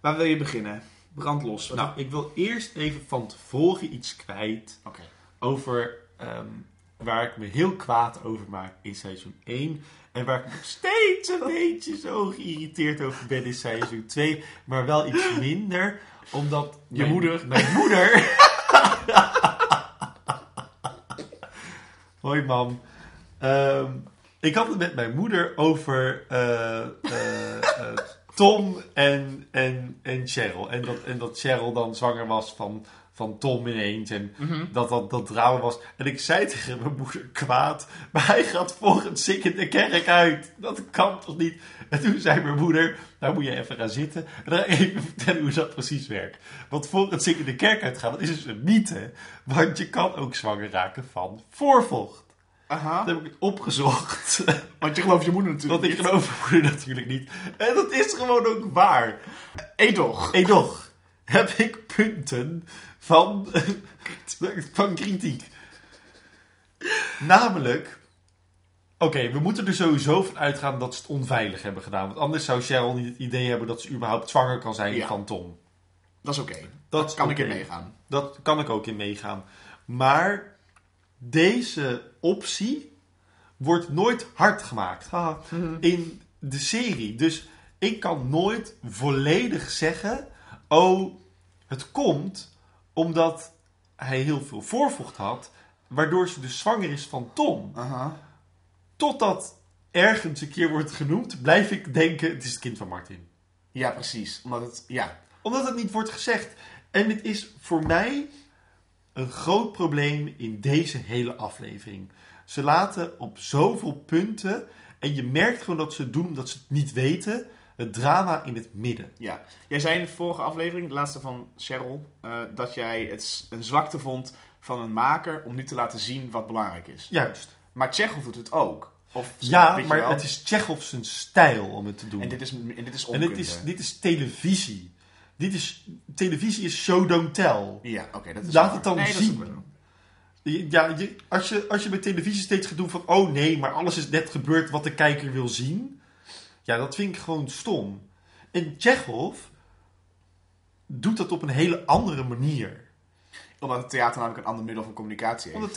Waar wil je beginnen? Brandlos. Nou, ik wil eerst even van tevoren iets kwijt Oké. over ehm, waar ik me heel kwaad over maak in seizoen 1. En waar ik nog steeds een [LAUGHS] beetje zo geïrriteerd over ben in seizoen 2. Maar wel iets minder, omdat... Je mijn- moeder. Mijn moeder... [LAUGHS] Hoi mam. Ehm, ik had het met mijn moeder over eh, eh, eh, Tom en, en, en Cheryl. En dat, en dat Cheryl dan zwanger was van, van Tom ineens. En Mhm. dat dat, dat drama was. En ik zei tegen mijn moeder kwaad. Maar hij gaat volgend ziek de kerk uit. Dat kan toch niet? En toen zei mijn moeder. Nou moet je even gaan zitten. En dan even vertellen hoe dat precies werkt. Want volgend ziek de kerk uitgaan. Dat is dus een mythe. Want je kan ook zwanger raken van voorvocht. Aha. Dat heb ik opgezocht. [LAUGHS] Want je gelooft je moeder natuurlijk Want ik geloof mijn moeder natuurlijk niet. En dat is gewoon ook waar. Edoch. Edoch, heb ik punten van, [LAUGHS] van kritiek. Namelijk, oké, we moeten er sowieso van uitgaan dat ze het onveilig hebben gedaan. Want anders zou Cheryl niet het idee hebben dat ze überhaupt zwanger kan zijn Ja. van Tom. Dat is oké. Dat Kan ik in meegaan. Dat kan ik ook in meegaan. Maar deze optie wordt nooit hard gemaakt haha, in de serie. Dus ik kan nooit volledig zeggen: Oh, het komt omdat hij heel veel voorvocht had, waardoor ze dus zwanger is van Tom. Aha. Totdat ergens een keer wordt genoemd, blijf ik denken: het is het kind van Martin Ja, precies. Omdat het... Ja. omdat het niet wordt gezegd. En het is voor mij een groot probleem in deze hele aflevering. Ze laten op zoveel punten, en je merkt gewoon dat ze het doen omdat ze het niet weten, het drama in het midden. Ja. Jij zei in de vorige aflevering, de laatste van Cheryl, eh, dat jij het een zwakte vond van een maker om niet te laten zien wat belangrijk is. Juist. Maar Chekhov doet het ook. Of, Ja, maar het is Chekhov zijn stijl om het te doen. En dit is, en dit is En dit is, dit is televisie. Dit is, televisie is show don't tell. Ja, oké, dat is Laat waar. het dan nee, zien. Ja, je, als, je, als je bij televisie steeds gaat doen van... Oh nee, maar alles is net gebeurd wat de kijker wil zien. Ja, dat vind ik gewoon stom. En Chekhov doet dat op een hele andere manier. Omdat het theater namelijk een ander middel van communicatie heeft. Omdat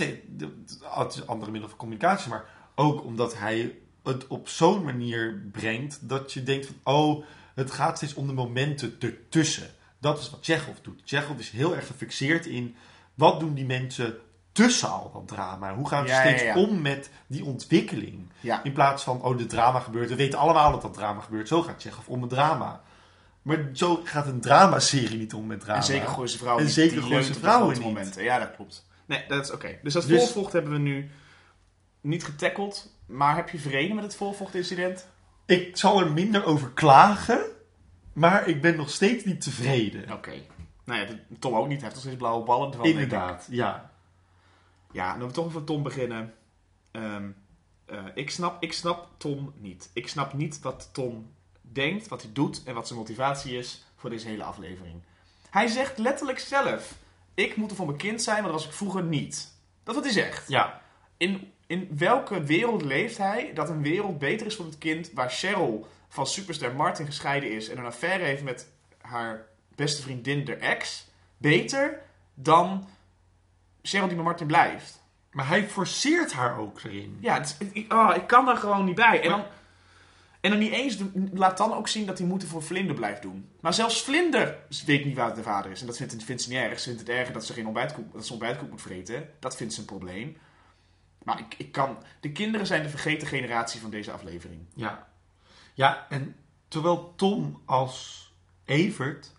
het is een andere middel van communicatie, maar ook omdat hij het op zo'n manier brengt dat je denkt van, oh, het gaat steeds om de momenten ertussen. Dat is wat Chekhov doet. Chekhov is heel erg gefixeerd in, wat doen die mensen tussen al dat drama? Hoe gaan Ja, ja, steeds ja. om met die ontwikkeling? In plaats van, oh, de drama gebeurt. We weten allemaal dat dat drama gebeurt. Zo gaat Chekhov om het drama. Maar zo gaat een dramaserie niet om met drama. En zeker Gooise Vrouwen. En niet. zeker Gooise Vrouwen niet. momenten. Ja, dat klopt. Nee, dat is oké. Dus dat Dus- voorvocht hebben we nu niet getackeld. Maar heb je vrede met het voorvochtincident? Ik zal er minder over klagen, maar ik ben nog steeds niet tevreden. Oké. Nou ja, Tom ook niet. Hij heeft nog steeds blauwe ballen. ervan. Inderdaad, ja. Ja, dan we toch over Tom beginnen. Ehm, eh, ik, snap, ik snap Tom niet. Ik snap niet wat Tom denkt, wat hij doet en wat zijn motivatie is voor deze hele aflevering. Hij zegt letterlijk zelf: Ik moet er voor mijn kind zijn, maar dat was ik vroeger niet. Dat is wat hij zegt. Ja, In, in welke wereld leeft hij dat een wereld beter is voor het kind waar Cheryl van superster Martin gescheiden is en een affaire heeft met haar beste vriendin, de ex, beter dan Bij Martin blijft? maar hij forceert haar ook erin. Ja, het is- ik, oh, ik kan daar gewoon niet bij. En dan, en dan niet eens, doen- laat dan ook zien dat hij moeten voor Vlinder blijft doen. Maar zelfs Vlinder weet niet waar de vader is. En dat vindt, vindt ze niet erg. Ze vindt het erger dat ze geen ontbijtkoek, dat ze ontbijtkoek moet vreten. Dat vindt ze een probleem. Maar ik, ik kan... De kinderen zijn de vergeten generatie van deze aflevering. Ja. Ja, en terwijl Tom als Evert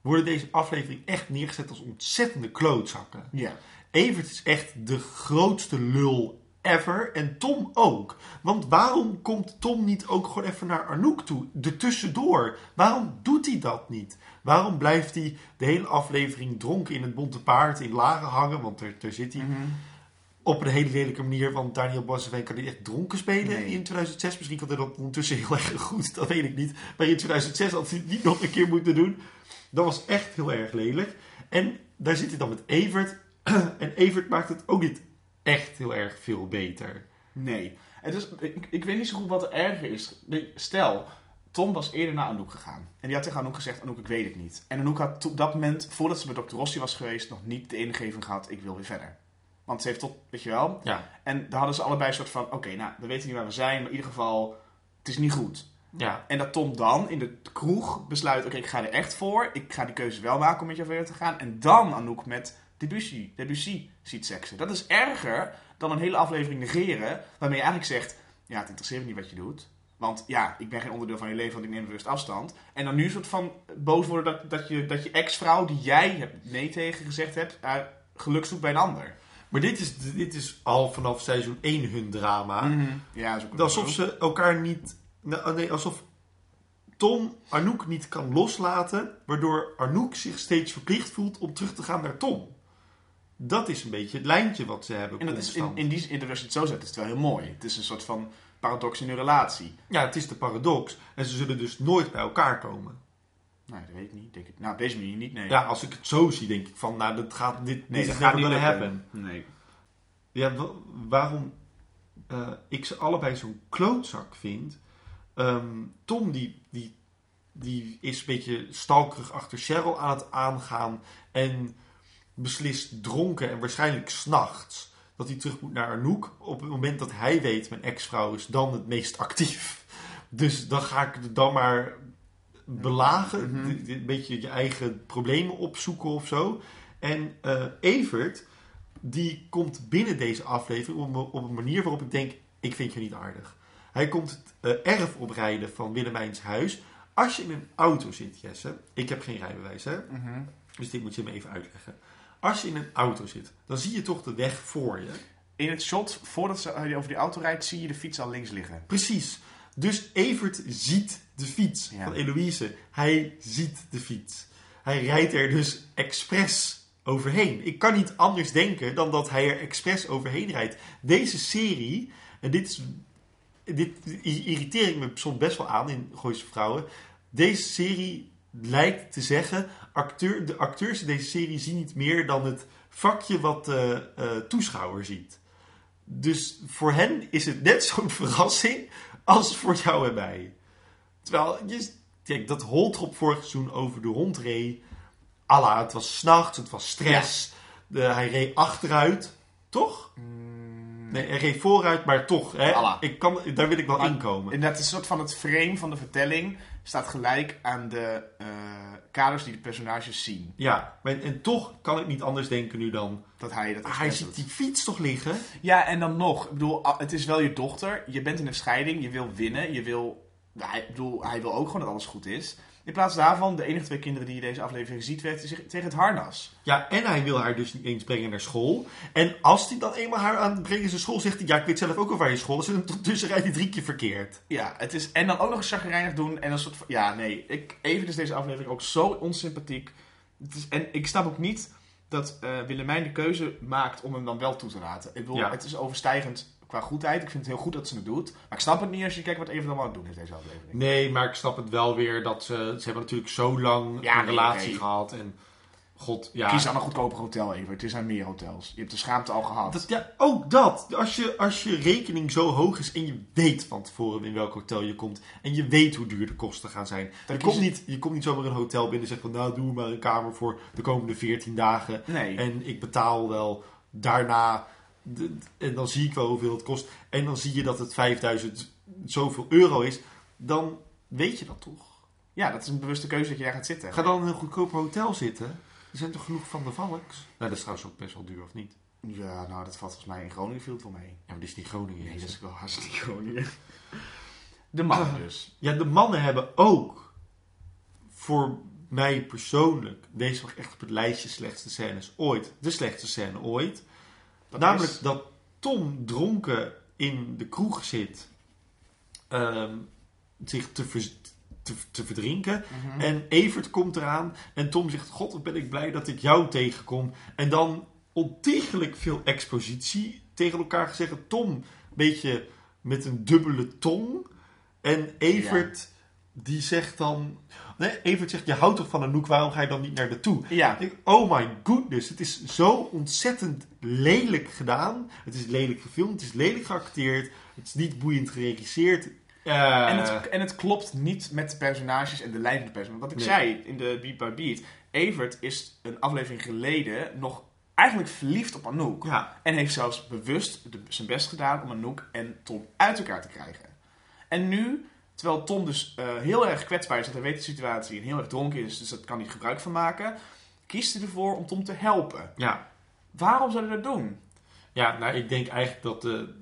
worden deze aflevering echt neergezet als ontzettende klootzakken. Ja. Evert is echt de grootste lul ever. En Tom ook. Want waarom komt Tom niet ook gewoon even naar Anouk toe? Er tussendoor. Waarom doet hij dat niet? Waarom blijft hij de hele aflevering dronken in het bonte paard in lagen hangen? Want er, daar zit hij. Op een hele lelijke manier, want Daniel Bosseveen kan niet echt dronken spelen Nee. in 2006. Misschien kan hij dat ondertussen heel erg goed, dat weet ik niet. Maar in 2006 had hij het niet nog een keer moeten doen. Dat was echt heel erg lelijk. En daar zit hij dan met Evert. [CLEARS THROAT] En Evert maakt het ook niet echt heel erg veel beter. Nee. Het is, ik, ik weet niet zo goed wat er erger is. Stel, Tom was eerder naar Anouk gegaan. En die had tegen Anouk gezegd, Anouk, ik weet het niet. En Anouk had op dat moment, voordat ze bij Dr. Rossi was geweest, nog niet de ingeving gehad, ik wil weer verder. Want ze heeft tot, weet je wel. Ja, En daar hadden ze allebei een soort van, oké, nou, we weten niet waar we zijn, maar in ieder geval, het is niet goed. ja. En dat Tom dan in de kroeg besluit, oké, ik ga er echt voor. Ik ga die keuze wel maken om met jou verder te gaan. En dan Anouk met Debussy, Debussy ziet seksen. Dat is erger dan een hele aflevering negeren, waarmee je eigenlijk zegt, ja, het interesseert me niet wat je doet. Want ja, ik ben geen onderdeel van je leven, want ik neem bewust afstand. En dan nu een soort van boos worden dat, dat je, dat je ex-vrouw, die jij hebt nee tegen gezegd hebt, geluk zoekt bij een ander. Maar dit is, dit is al vanaf seizoen 1 hun drama. Ja, zo Alsof ze elkaar niet... nou, nee, alsof Tom Anouk niet kan loslaten, waardoor Anouk zich steeds verplicht voelt om terug te gaan naar Tom. Dat is een beetje het lijntje wat ze hebben. En dat is in, in die in, als je het zo zet, is het wel heel mooi. Het is een soort van paradox in hun relatie. Ja, het is de paradox. En ze zullen dus nooit bij elkaar komen. Nou, dat weet ik niet. Denk ik. Nou, op deze manier niet, nee. Ja, als ik het zo zie, denk ik van, nou, dat gaat, dit, nee, dit dat gaat niet lukken. happen. Nee. Ja, wa- waarom eh, ik ze allebei zo'n klootzak vind. Ehm, Tom, die, die, die is een beetje stalkerig achter Cheryl aan het aangaan. En beslist dronken en waarschijnlijk s'nachts dat hij terug moet naar Anouk. Op het moment dat hij weet, mijn ex-vrouw is dan het meest actief. Dus dan ga ik het dan maar belagen. Mhm. Een beetje je eigen problemen opzoeken of zo. En eh, Evert, die komt binnen deze aflevering op, een- op een manier waarop ik denk, ik vind je niet aardig. Hij komt het eh, erf oprijden van Willemijns huis. Als je in een auto zit, Jesse, ik heb geen rijbewijs hè, Mhm. dus dit moet je me even uitleggen. Als je in een auto zit, dan zie je toch de weg voor je. In het shot, voordat ze eh, over die auto rijdt, zie je de fiets al links liggen. Precies. Dus Evert ziet de fiets Ja. van Eloïse. Hij ziet de fiets. Hij rijdt er dus expres overheen. Ik kan niet anders denken dan dat hij er expres overheen rijdt. Deze serie, en dit, is, dit irriteer ik me soms best wel aan in Gooise Vrouwen. Deze serie lijkt te zeggen, acteur, de acteurs in deze serie zien niet meer dan het vakje wat de eh, toeschouwer ziet. Dus voor hen is het net zo'n [LAUGHS] verrassing als voor jou en mij. Terwijl, je, kijk, dat Holtrop vorig seizoen over de hond reed. Allah, het was s'nachts, het was stress. Hij reed achteruit, toch? Nee, hij reed vooruit, maar toch. Hè? Allah. Ik kan, daar wil ik wel inkomen. En dat is een soort van het frame van de vertelling staat gelijk aan de eh, kaders die de personages zien. Ja, maar, en toch kan ik niet anders denken nu dan... Dat hij dat Ah, hij ziet die fiets toch liggen? Ja, en dan nog. Ik bedoel, ah, het is wel je dochter. Je bent in een scheiding. Je wil winnen. Je wil... Hij, ik bedoel, hij wil ook gewoon dat alles goed is. In plaats daarvan, de enige twee kinderen die je deze aflevering ziet, zich tegen het harnas. Ja, en hij wil haar dus niet eens brengen naar school. En als hij dan eenmaal haar aan het brengen is naar school, zegt hij... Ja, ik weet zelf ook al waar je school is. En ondertussen rijdt hij drie keer verkeerd. Ja, het is... En dan ook nog eens chagrijnig doen en een soort van... Ja, nee. Ik, even is deze aflevering ook zo onsympathiek. Het is, en ik snap ook niet dat eh Willemijn de keuze maakt om hem dan wel toe te laten. Ik bedoel, Ja. het is overstijgend qua goedheid. Ik vind het heel goed dat ze het doet. Maar ik snap het niet als je kijkt wat Even dan aan het doen is deze aflevering. Nee, maar ik snap het wel weer dat ze... Ze hebben natuurlijk zo lang Ja, een nee, relatie nee. gehad. En god, ja... Kies dan een goedkoper hotel even. Het zijn meer hotels. Je hebt de schaamte al gehad. Dat, ja, ook dat. Als je, als je rekening zo hoog is en je weet van tevoren in welk hotel je komt. En je weet hoe duur de kosten gaan zijn. Dan Je komt, niet, je komt niet zomaar een hotel binnen en zegt van nou doe maar een kamer voor de komende 14 dagen. Nee. En ik betaal wel daarna. De- en dan zie ik wel hoeveel het kost. En dan zie je dat het 5000 zoveel euro is. Dan weet je dat toch. Ja, dat is een bewuste keuze dat je daar gaat zitten. Ga dan in een goedkoper hotel zitten. Er zijn toch genoeg van de Valks? Nou, dat is trouwens ook best wel duur, of niet? Ja, nou, dat valt volgens mij in Groningen viel het wel mee. Ja, maar dit is niet Groningen. Nee, is dat is wel hartstikke Groningen. [LAUGHS] De man dus. Ja, de mannen hebben ook voor mij persoonlijk, deze nog echt op het lijstje slechtste scènes ooit, de slechtste scène ooit. Dat Namelijk is- dat Tom dronken in de kroeg zit, ehm, zich te, te verdrinken. Mhm. En Evert komt eraan en Tom zegt, god wat ben ik blij dat ik jou tegenkom. En dan ontiegelijk veel expositie tegen elkaar gezegd. Tom een beetje met een dubbele tong. En Evert die zegt dan... Nee, Evert zegt, je houdt toch van Anouk, waarom ga je dan niet naar de toe? Ja, Ik denk, oh my goodness, het is zo ontzettend lelijk gedaan. Het is lelijk gefilmd, het is lelijk geacteerd. Het is niet boeiend geregisseerd. Eh, en, het, en het klopt niet met de personages en de lijn van de personages. Wat ik Nee. zei in de Beat by Beat. Evert is een aflevering geleden nog eigenlijk verliefd op Anouk. Ja, En heeft zelfs bewust de- zijn best gedaan om Anouk en Tom uit elkaar te krijgen. En nu, terwijl Tom dus eh, heel erg kwetsbaar is, want hij weet de situatie en heel erg dronken is, dus dat kan hij gebruik van maken, kiest hij ervoor om Tom te helpen. ja. Waarom zou hij dat doen? ja nou, ik denk eigenlijk dat de,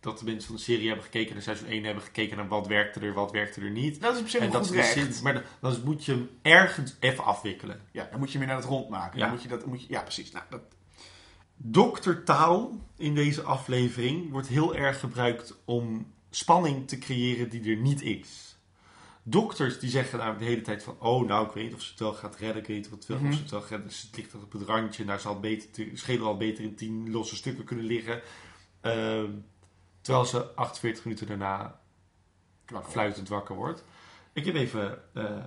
dat de mensen van de serie hebben gekeken naar seizoen 1 hebben gekeken naar wat werkte er, wat werkte er niet. Dat is op zich En dat is zin, maar dan, dan moet je hem ergens even afwikkelen. Ja, dan moet je meer naar het rond maken. Ja. Dan moet je dat, moet je, ja, precies. Nou, dat, Doktertaal in deze aflevering wordt heel erg gebruikt om spanning te creëren die er niet is. Dokters die zeggen namelijk de hele tijd van... Oh, nou, ik weet of ze het wel gaat redden. Ik weet het wel, Mhm. of ze het wel gaat redden. Dus het ligt op het randje. Nou, ze had beter te, schedel al beter in tien losse stukken kunnen liggen. Ehm, terwijl ze 48 minuten daarna fluitend wakker wordt. Ik heb even... eh,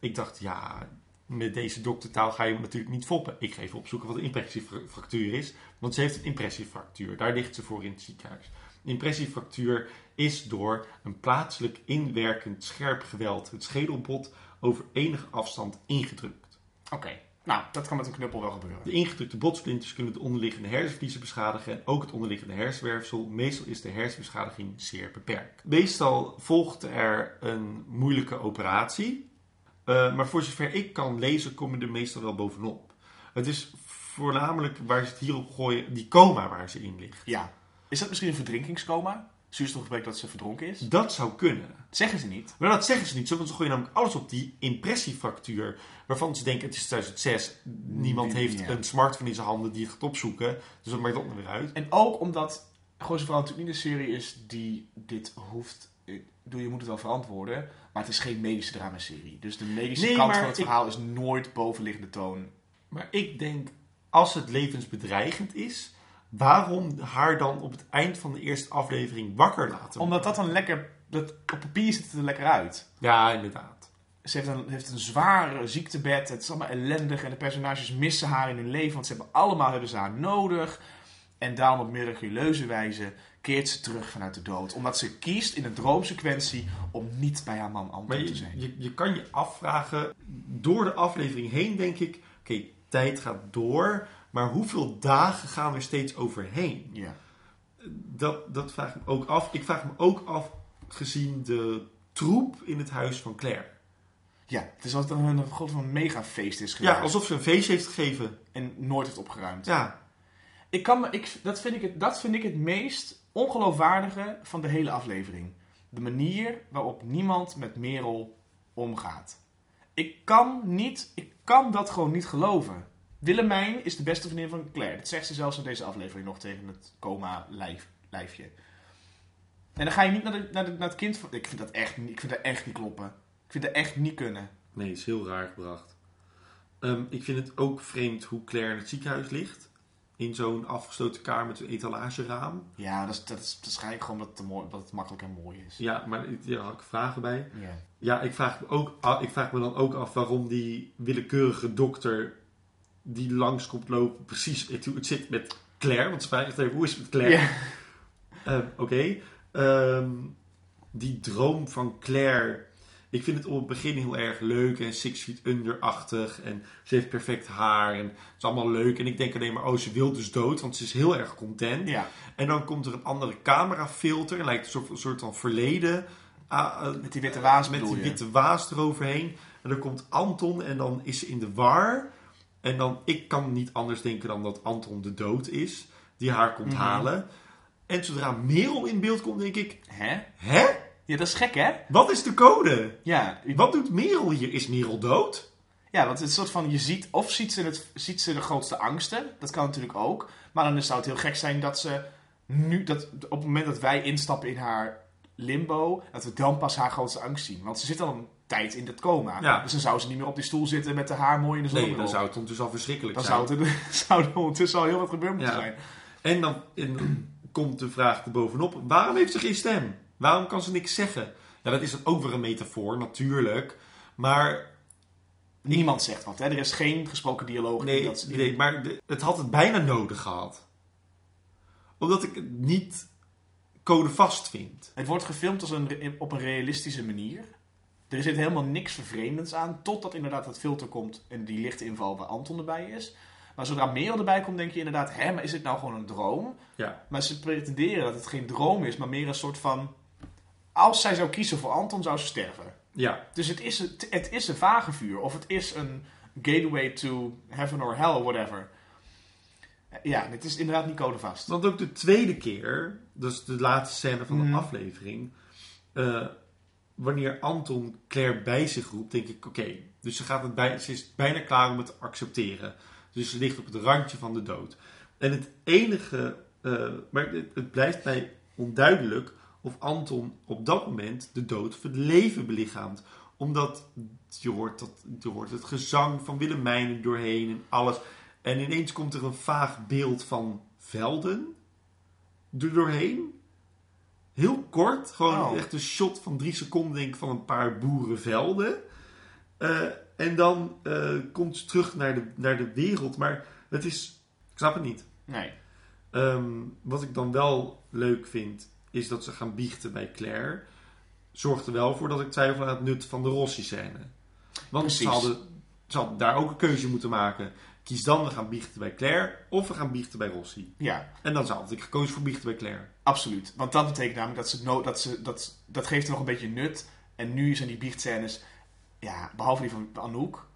ik dacht, ja, met deze doktertaal ga je hem natuurlijk niet foppen. Ik ga even opzoeken wat een impressiefractuur is. Want ze heeft een impressiefractuur. Daar ligt ze voor in het ziekenhuis. Impressiefractuur is door een plaatselijk inwerkend scherp geweld het schedelbot over enige afstand ingedrukt. Oké. Nou, dat kan met een knuppel wel gebeuren. De ingedrukte botsplinters kunnen de onderliggende hersenvliezen beschadigen en ook het onderliggende hersenwerfsel. Meestal is de hersenbeschadiging zeer beperkt. Meestal volgt er een moeilijke operatie, eh, maar voor zover ik kan lezen kom je er meestal wel bovenop. Het is voornamelijk waar ze het hier op gooien, die coma waar ze in ligt. Ja. Is dat misschien een verdrinkingscoma? Zuurstofgebrek dat ze verdronken is? Dat zou kunnen. Zeggen ze niet. Maar dat zeggen ze niet zo, want ze gooien namelijk alles op die impressiefractuur. Waarvan ze denken, het is 2006, niemand heeft Ja. een smartphone in zijn handen die het gaat opzoeken. Dus dat maakt dat nog weer uit. En ook omdat Gooise Vrouw natuurlijk niet een serie is die dit hoeft... Ik bedoel, je moet het wel verantwoorden, maar het is geen medische dramaserie. Dus de medische Nee, kant van het ik- verhaal is nooit bovenliggende toon. Maar ik denk, als het levensbedreigend is, waarom haar dan op het eind van de eerste aflevering wakker laten? Omdat dat dan lekker... Dat, op papier ziet het er lekker uit. Ja, inderdaad. Ze heeft een, heeft een zware ziektebed. Het is allemaal ellendig. En de personages missen haar in hun leven. Want ze hebben allemaal hebben ze haar nodig. En daarom op miraculeuze wijze keert ze terug vanuit de dood. Omdat ze kiest in een droomsequentie om niet bij haar man Anton te zijn. je, je kan je afvragen, door de aflevering heen denk ik, oké, tijd gaat door, maar hoeveel dagen gaan er steeds overheen? Ja. Dat, dat vraag ik me ook af. Ik vraag me ook af, gezien de troep in het huis van Claire. ja, het is alsof het een, een, een megafeest is geweest. Ja, alsof ze een feestje heeft gegeven. En nooit heeft opgeruimd. Ja, Ik kan me, ik, dat, vind ik het, dat vind ik het meest ongeloofwaardige van de hele aflevering. De manier waarop niemand met Merel omgaat. Ik kan, niet, ik kan dat gewoon niet geloven. Willemijn is de beste vriendin van Claire. Dat zegt ze zelfs in deze aflevering nog tegen het coma-lijfje. En dan ga je niet naar, de, naar, de, naar het kind van... Ik vind, dat echt, niet- ik vind dat echt niet kloppen. Ik vind dat echt niet kunnen. nee, is heel raar gebracht. Ehm, ik vind het ook vreemd hoe Claire in het ziekenhuis ligt. In zo'n afgesloten kamer met een etalageraam. Ja, dat is, dat is waarschijnlijk gewoon dat het, mooi, dat het makkelijk en mooi is. Ja, maar daar had ik vragen bij. Ja. Ja, ik vraag, me ook, a- ik vraag me dan ook af waarom die willekeurige dokter die langs komt lopen precies weet hoe het zit met Claire. Want ze vragen echt even, hoe is het met Claire? Ja. Ehm, Oké. Ehm, die droom van Claire. Ik vind het op het begin heel erg leuk en Six Feet Under-achtig. En ze heeft perfect haar en het is allemaal leuk. En ik denk alleen maar, oh, ze wil dus dood, want ze is heel erg content. ja. En dan komt er een andere camerafilter. Lijkt een soort, een soort van verleden. ah, eh, Met die witte waas met die witte waas eroverheen. En dan komt Anton en dan is ze in de war. En dan, ik kan niet anders denken dan dat Anton de dood is. Die haar komt Mhm. halen. En zodra Merel in beeld komt, denk ik... Hè? Hè? Ja, dat is gek, hè? Wat is de code? Ja, u- Wat doet Merel hier? Is Merel dood? ja want het is een soort van, je ziet, of ziet ze, het, ziet ze de grootste angsten, dat kan natuurlijk ook, maar dan zou het heel gek zijn dat ze nu, dat, op het moment dat wij instappen in haar limbo, dat we dan pas haar grootste angst zien. Want ze zit al een tijd in dat coma. Ja. Dus dan zou ze niet meer op die stoel zitten met de haar mooi in de zon. Nee, dan zou het ondertussen al verschrikkelijk dan zijn. zou, het, [LAUGHS] zou er ondertussen al heel wat gebeurd moeten Ja. zijn. En dan, en dan komt de vraag erbovenop. Waarom heeft ze geen stem? Waarom kan ze niks zeggen? Ja, dat is dan ook weer een metafoor, natuurlijk. Maar Niemand zegt wat, hè? Er is geen gesproken dialoog. Nee, dat nee maar het had het bijna nodig gehad. Omdat ik het niet codevast vind. Het wordt gefilmd als een, op een realistische manier. Er zit helemaal niks vervreemdends aan, totdat inderdaad het filter komt en die lichtinval waar Anton erbij is. Maar zodra Merel erbij komt, denk je inderdaad, hè, maar is dit nou gewoon een droom? Ja, Maar ze pretenderen dat het geen droom is, maar meer een soort van... Als zij zou kiezen voor Anton, zou ze sterven. ja. Dus het is, het, het is een vagevuur, of het is een gateway to heaven or hell, whatever. Ja, het is inderdaad niet codevast. Want ook de tweede keer, dus de laatste scène van de Mhm. aflevering. eh, wanneer Anton Claire bij zich roept, denk ik: oké, dus ze, gaat het bij, ze is bijna klaar om het te accepteren. Dus ze ligt op het randje van de dood. En het enige, eh, maar het, blijft mij onduidelijk of Anton op dat moment de dood of het leven belichaamt. Omdat je hoort, dat, je hoort het gezang van Willemijn doorheen en alles. En ineens komt er een vaag beeld van velden er doorheen. Heel kort, gewoon Oh. echt een shot van drie seconden denk ik, van een paar boerenvelden. Eh, en dan eh, komt ze terug naar de, naar de wereld. Maar het is, ik snap het niet. Nee. Ehm, wat ik dan wel leuk vind, is dat ze gaan biechten bij Claire. Zorgt er wel voor dat ik twijfel aan het nut van de Rossi-scène. Want ze hadden, ze hadden daar ook een keuze moeten maken. Kies dan, we gaan biechten bij Claire of we gaan biechten bij Rossi. Ja, En dan had ik gekozen voor biechten bij Claire. Absoluut. Want dat betekent namelijk dat ze, no dat ze dat, dat geeft er nog een beetje nut. En nu zijn die biehtscènes, ja, behalve die van Anouk.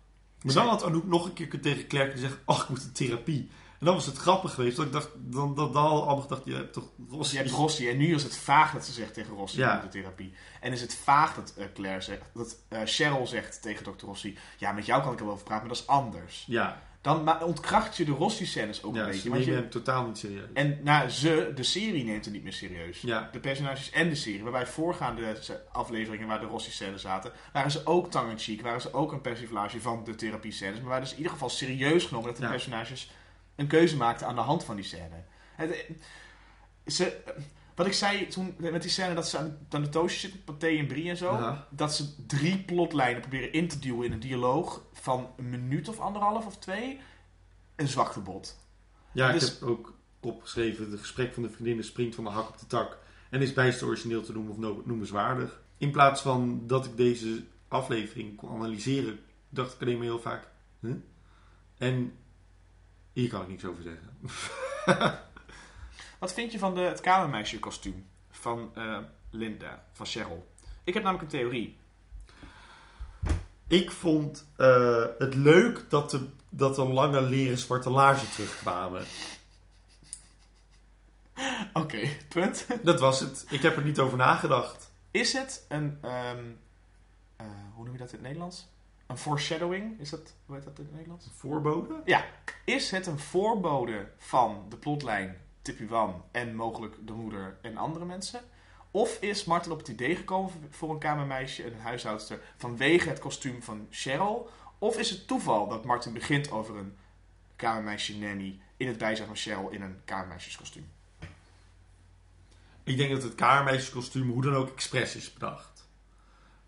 Maar dan had Anouk nog een keer tegen kunnen zeggen, ach, ik moet in therapie. En dan was het grappig geweest. Dat ik dacht, dan, dan, dan hadden allemaal gedacht, je hebt toch Rossi. Je hebt Rossi en nu is het vaag dat ze zegt tegen Rossi Ja. de therapie. En is het vaag dat eh, Claire zegt, dat eh, Cheryl zegt tegen dokter Rossi, ja, met jou kan ik er wel over praten, maar dat is anders. Ja, Dan ontkracht je de Rossi-scènes ook ja een beetje. Want nemen je, hem totaal niet serieus. en nou, ze, de serie neemt het niet meer serieus. Ja. De personages en de serie. Waarbij voorgaande afleveringen waar de Rossi-scènes zaten, waren ze ook tongue-in-cheek. Waren ze ook een persiflage van de therapie-scènes. Maar werden ze in ieder geval serieus genomen dat de Ja. personages een keuze maakten aan de hand van die scène. Het, ze, wat ik zei toen met die scène dat ze aan, aan de toosje zitten, Pathé en Brie en zo. Dat ze drie plotlijnen proberen in te duwen in een dialoog van een minuut of anderhalf of twee. Een zwaktebod. Ja, ik Dus- heb ook opgeschreven: het gesprek van de vriendinnen springt van de hak op de tak. En is bijster origineel te noemen of no- noemenswaardig. In plaats van dat ik deze aflevering kon analyseren, dacht ik alleen maar heel vaak: huh? En hier kan ik niks over zeggen. [LAUGHS] Wat vind je van de, het kamermeisje kostuum van eh, Linda, van Cheryl? Ik heb namelijk een theorie. Ik vond eh, het leuk dat de, dat de lange leren zwarte laarzen terugkwamen. [LAUGHS] Oké, punt. [LAUGHS] Dat was het. Ik heb er niet over nagedacht. Is het een, ehm, eh, hoe noem je dat in het Nederlands? Een foreshadowing? Is dat, hoe heet dat in het Nederlands? Voorbode? Ja, is het een voorbode van de plotlijn Tippy Wan en mogelijk de moeder en andere mensen? Of is Martin op het idee gekomen voor een kamermeisje, een huishoudster, vanwege het kostuum van Cheryl? Of is het toeval dat Martin begint over een kamermeisje nanny in het bijzijn van Cheryl in een kamermeisjeskostuum? Ik denk dat het kamermeisjeskostuum hoe dan ook expres is bedacht.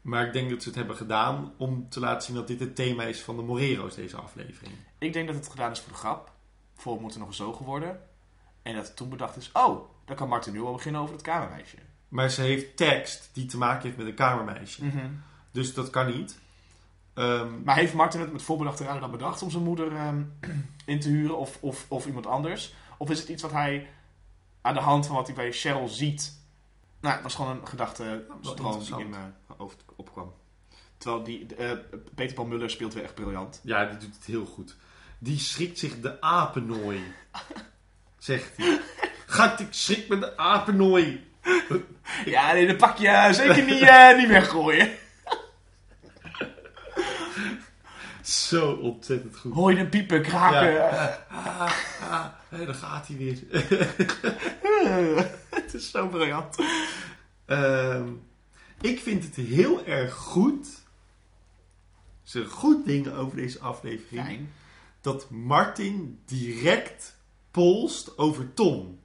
Maar ik denk dat ze het hebben gedaan om te laten zien dat dit het thema is van de Morero's deze aflevering. Ik denk dat het gedaan is voor de grap. Voor moet er nog gezogen worden. En dat toen bedacht is, oh, dan kan Martin nu al beginnen over het kamermeisje. Maar ze heeft tekst die te maken heeft met een kamermeisje. Dus dat kan niet. Ehm, Maar heeft Martin het met voorbedachte raden dan bedacht om zijn moeder ehm, [CLEARS THROAT] in te huren of, of, of iemand anders? Of is het iets wat hij aan de hand van wat hij bij Cheryl ziet? Nou, het was gewoon een gedachte stroom die in mijn hoofd opkwam. Terwijl die, eh, Peter Paul Muller speelt weer echt briljant. ja, die doet het heel goed. Die schrikt zich de apennooi. [LAUGHS] Zegt hij. Gaat ik schrik me de apennooi. Ja, nee, dat pak je zeker niet, [LAUGHS] eh, niet weggooien. Zo ontzettend goed. Hoor je een piepen, kraken? Ja. Ah, ah, hé, daar gaat hij weer. [LAUGHS] het is zo briljant. Ehm, ik vind het heel erg goed. Het is een goed ding over deze aflevering. Fijn. Dat Martin direct polst over Tom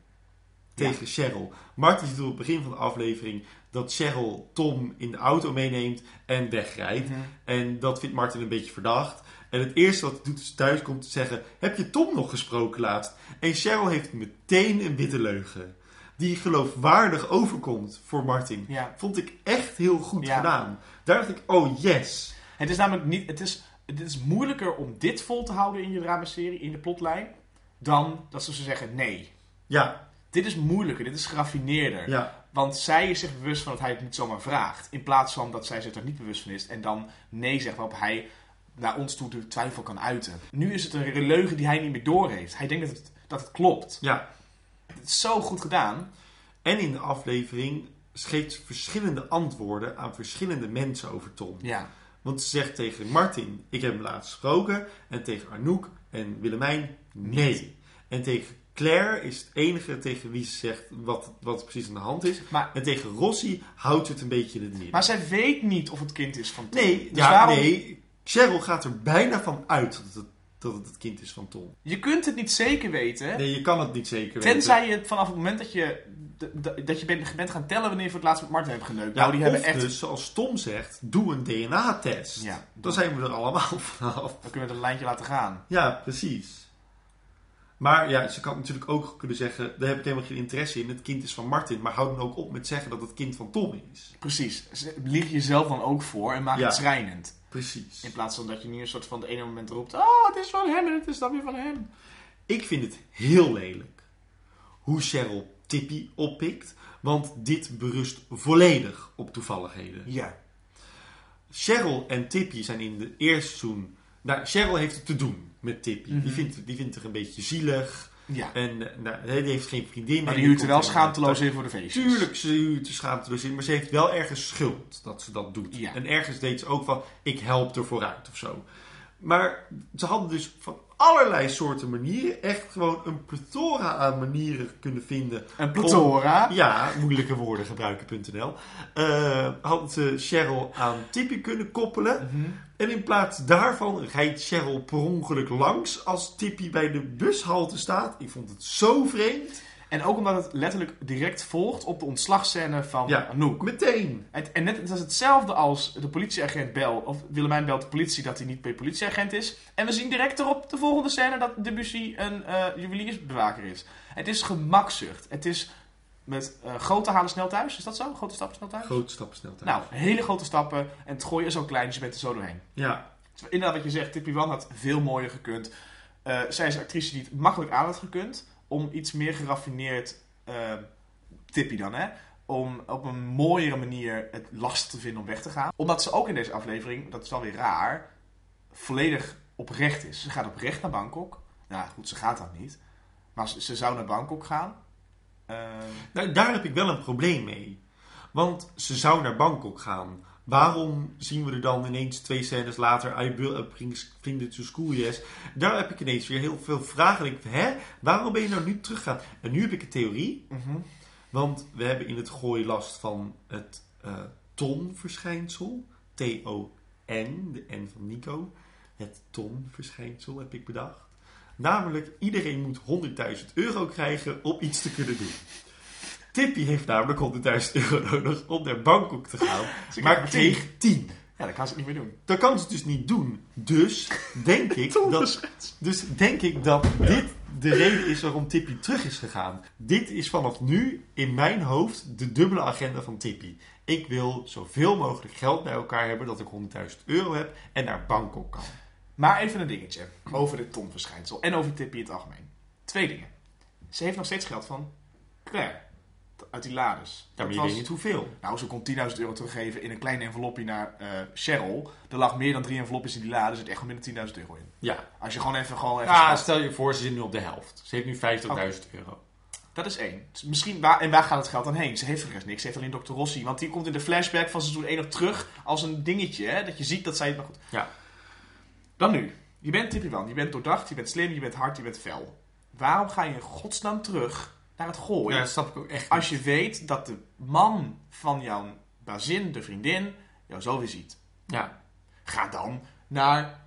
tegen Cheryl. Martin ziet op het begin van de aflevering dat Cheryl Tom in de auto meeneemt en wegrijdt. Mhm. En dat vindt Martin een beetje verdacht. En het eerste wat hij doet is thuis komt te zeggen... Heb je Tom nog gesproken laatst? En Cheryl heeft meteen een witte leugen. Die geloofwaardig overkomt voor Martin. Ja. Vond ik echt heel goed Ja. gedaan. Daar dacht ik, oh yes. Het is namelijk niet. Het is, het is moeilijker om dit vol te houden in je dramaserie, in de plotlijn, dan dat ze zeggen nee. Ja, Dit is moeilijker, dit is geraffineerder. ja, Want zij is zich bewust van dat hij het niet zomaar vraagt. In plaats van dat zij zich er niet bewust van is en dan nee zegt waarop hij naar ons toe de twijfel kan uiten. Nu is het een leugen die hij niet meer doorheeft. Hij denkt dat het, dat het klopt. ja. Het is zo goed gedaan. En in de aflevering geeft ze verschillende antwoorden aan verschillende mensen over Tom. Ja. Want ze zegt tegen Martin, ik heb hem laatst gesproken. En tegen Arnoek en Willemijn, nee. En tegen Claire is het enige tegen wie ze zegt wat, wat precies aan de hand is. Maar, En tegen Rossi houdt ze het een beetje in het midden. maar zij weet niet of het kind is van Tom. nee, Dus ja, waarom- nee. Cheryl gaat er bijna van uit dat het, dat het het kind is van Tom. Je kunt het niet zeker weten. Nee, je kan het niet zeker weten. Tenzij je vanaf het moment dat je, dat je bent, bent gaan tellen wanneer je voor het laatst met Martin hebt geneukt. Ja, nou, die hebben echt... dus, zoals Tom zegt, doe een DNA-test. Ja. Dan zijn we er allemaal [LAUGHS] vanaf. Dan kunnen we het een lijntje laten gaan. Ja, precies. Maar ja, ze kan natuurlijk ook kunnen zeggen, daar heb ik helemaal geen interesse in. Het kind is van Martin. Maar hou dan ook op met zeggen dat het kind van Tom is. Precies. Lieg jezelf dan ook voor en maak Ja. het schrijnend. Precies. In plaats van dat je nu een soort van de ene moment roept... Oh, het is van hem en het is dan weer van hem. Ik vind het heel lelijk hoe Cheryl Tippy oppikt. Want dit berust volledig op toevalligheden. Ja. Cheryl en Tippy zijn in het eerste seizoen... Nou, Cheryl heeft het te doen met Tippy. Mhm. die, vindt, die vindt haar een beetje zielig. Ja. En eh, nou, die heeft geen vriendin Maar die huurt er wel schaamteloos in voor de feestjes. Tuurlijk, ze huurt er schaamteloos in, maar ze heeft wel ergens schuld dat ze dat doet. Ja. En ergens deed ze ook van, ik help er vooruit of zo. Maar ze hadden dus van allerlei soorten manieren, echt gewoon een plethora aan manieren kunnen vinden. Een plethora. Om- ja, moeilijke woorden gebruiken.nl. Eh hadden ze Cheryl aan Tippy kunnen koppelen. Mhm. En in plaats daarvan rijdt Cheryl per ongeluk langs als Tippy bij de bushalte staat. Ik vond het zo vreemd. En ook omdat het letterlijk direct volgt op de ontslagscène van Ja. Anouk. Meteen. En, en net, het is hetzelfde als de politieagent bel, of Willemijn belt de politie dat hij niet meer politieagent is. En we zien direct erop de volgende scène dat Debussy een eh juweliersbewaker is. Het is gemakzucht. Het is met eh, grote halen snel thuis. Is dat zo? Grote stappen snel thuis? Grote stappen snel thuis. Nou, hele grote stappen. En het gooien is zo klein, dus je bent er zo doorheen. Ja, Inderdaad, wat je zegt, Tippy Wan had veel mooier gekund. Eh, zij is een actrice die het makkelijk aan had gekund. Om iets meer geraffineerd, eh Tippy dan hè, om op een mooiere manier het lastig te vinden om weg te gaan. Omdat ze ook in deze aflevering, dat is wel weer raar, volledig oprecht is. Ze gaat oprecht naar Bangkok. Nou goed, ze gaat dat niet. Maar ze, zou naar Bangkok gaan. Ehm, nou, daar heb ik wel een probleem mee. Want ze zou naar Bangkok gaan. Waarom zien we er dan ineens twee scènes later... I will bring vrienden to school, yes. Daar heb ik ineens weer heel veel vragen. En ik, hè? Waarom ben je nou nu teruggegaan? En nu heb ik een theorie. mhm. Want we hebben in het gooi last van het eh tonverschijnsel. T-O-N, de N van Nico. Het tonverschijnsel heb ik bedacht. Namelijk, iedereen moet 100.000 euro krijgen om iets te kunnen doen. Tippy heeft namelijk 100.000 euro nodig om naar Bangkok te gaan. Ze Maar kreeg 10. Ja, dat kan ze niet meer doen. Dat kan ze dus niet doen. Dus denk [LAUGHS] ik dat, dus denk ik dat dit de reden is waarom Tippy terug is gegaan. Dit is vanaf nu in mijn hoofd de dubbele agenda van Tippy. Ik wil zoveel mogelijk geld bij elkaar hebben dat ik 100.000 euro heb en naar Bangkok kan. Maar even een dingetje over dit tonverschijnsel en over Tippy in het algemeen. Twee dingen. Ze heeft nog steeds geld van Claire. Uit die lades. Ja, maar je was- weet niet hoeveel. Nou, ze kon 10.000 euro teruggeven in een klein envelopje naar eh Cheryl. Er lag meer dan drie envelopjes in die lade, er zit echt gewoon minder 10.000 euro in. Ja. Als je gewoon even... Gewoon even ja, schat. stel je voor, ze zit nu op de helft. Ze heeft nu 50.000 euro. Dat is één. Dus misschien waar, en waar gaat het geld dan heen? Ze heeft rest niks. Ze heeft alleen Dr. Rossi. Want die komt in de flashback van seizoen 1 nog terug als een dingetje. Hè? Dat je ziet dat zij het nog goed... Ja. Dan nu. Je bent Tippy. Je bent doordacht, je bent slim, je bent hard, je bent fel. Waarom ga je in godsnaam terug naar het gooien. Ja, dat snap ik ook echt Als je weet dat de man van jouw bazin, de vriendin, jou zo weer ziet. Ja, Ga dan naar,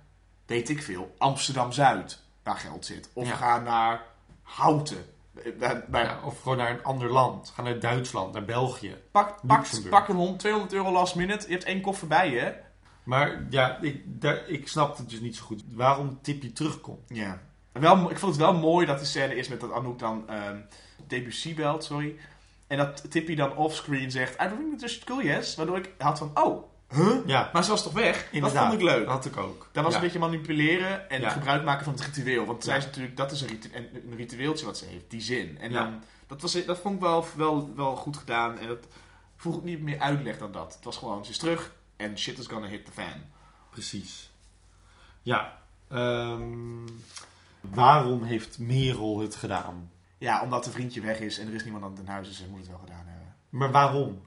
weet ik veel, Amsterdam-Zuid, waar geld zit. Of Ja. ga naar Houten. Eh, Bij, bij- ja, of gewoon naar een ander land. Ga naar Duitsland, naar België. pak, pak, pak een hond, 200 euro last minute. Je hebt één koffer bij je. Maar ja, ik, daar, ik snap het dus niet zo goed. Waarom Tippy terugkomt. Ja. Wel, ik vond het wel mooi dat de scène is met dat Anouk dan ehm Debussy belt, sorry. En dat Tippy dan offscreen zegt, I should cool, yes. Waardoor ik had van, oh, huh? Ja, Maar ze was toch weg? inderdaad. Dat vond ik leuk. Dat had ik ook. Dat was ja. een beetje manipuleren en Ja. gebruik maken van het ritueel. Want zij is natuurlijk, dat is een, ritu- een, ritueeltje wat ze heeft, die zin. En dan, dat, was, dat vond ik wel, wel, wel goed gedaan. En dat vroeg ook niet meer uitleg dan dat. Het was gewoon, ze is terug en shit is gonna hit the fan. Precies. Ja. ehm, waarom heeft Merel het gedaan? Ja, omdat een vriendje weg is en er is niemand aan het huis, dus ze moet het wel gedaan hebben. Maar waarom?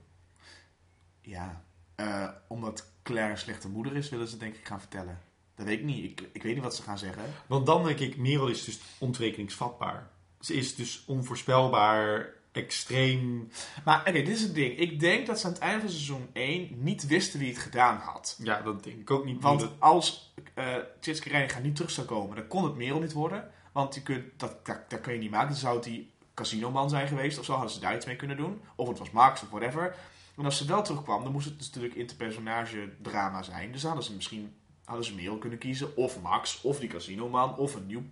Ja, eh, omdat Claire een slechte moeder is, willen ze denk ik gaan vertellen. Dat weet ik niet. Ik, ik weet niet wat ze gaan zeggen. Want dan denk ik, Merel is dus ontrekeningsvatbaar. Ze is dus onvoorspelbaar, extreem. Maar oké, dit is het ding. Ik denk dat ze aan het einde van seizoen 1 niet wisten wie het gedaan had. Ja, dat denk ik ook niet. Want Dat- als uh, Tjitske Reininga niet terug zou komen, dan kon het Merel niet worden. Want je kunt, dat, dat, dat kun je niet maken. Dan zou die casinoman zijn geweest of zo. Hadden ze daar iets mee kunnen doen. Of het was Max of whatever. En als ze wel terugkwam, dan moest het natuurlijk interpersonage drama zijn. Dus hadden ze misschien hadden ze Merel kunnen kiezen. Of Max, of die casinoman, of een nieuw...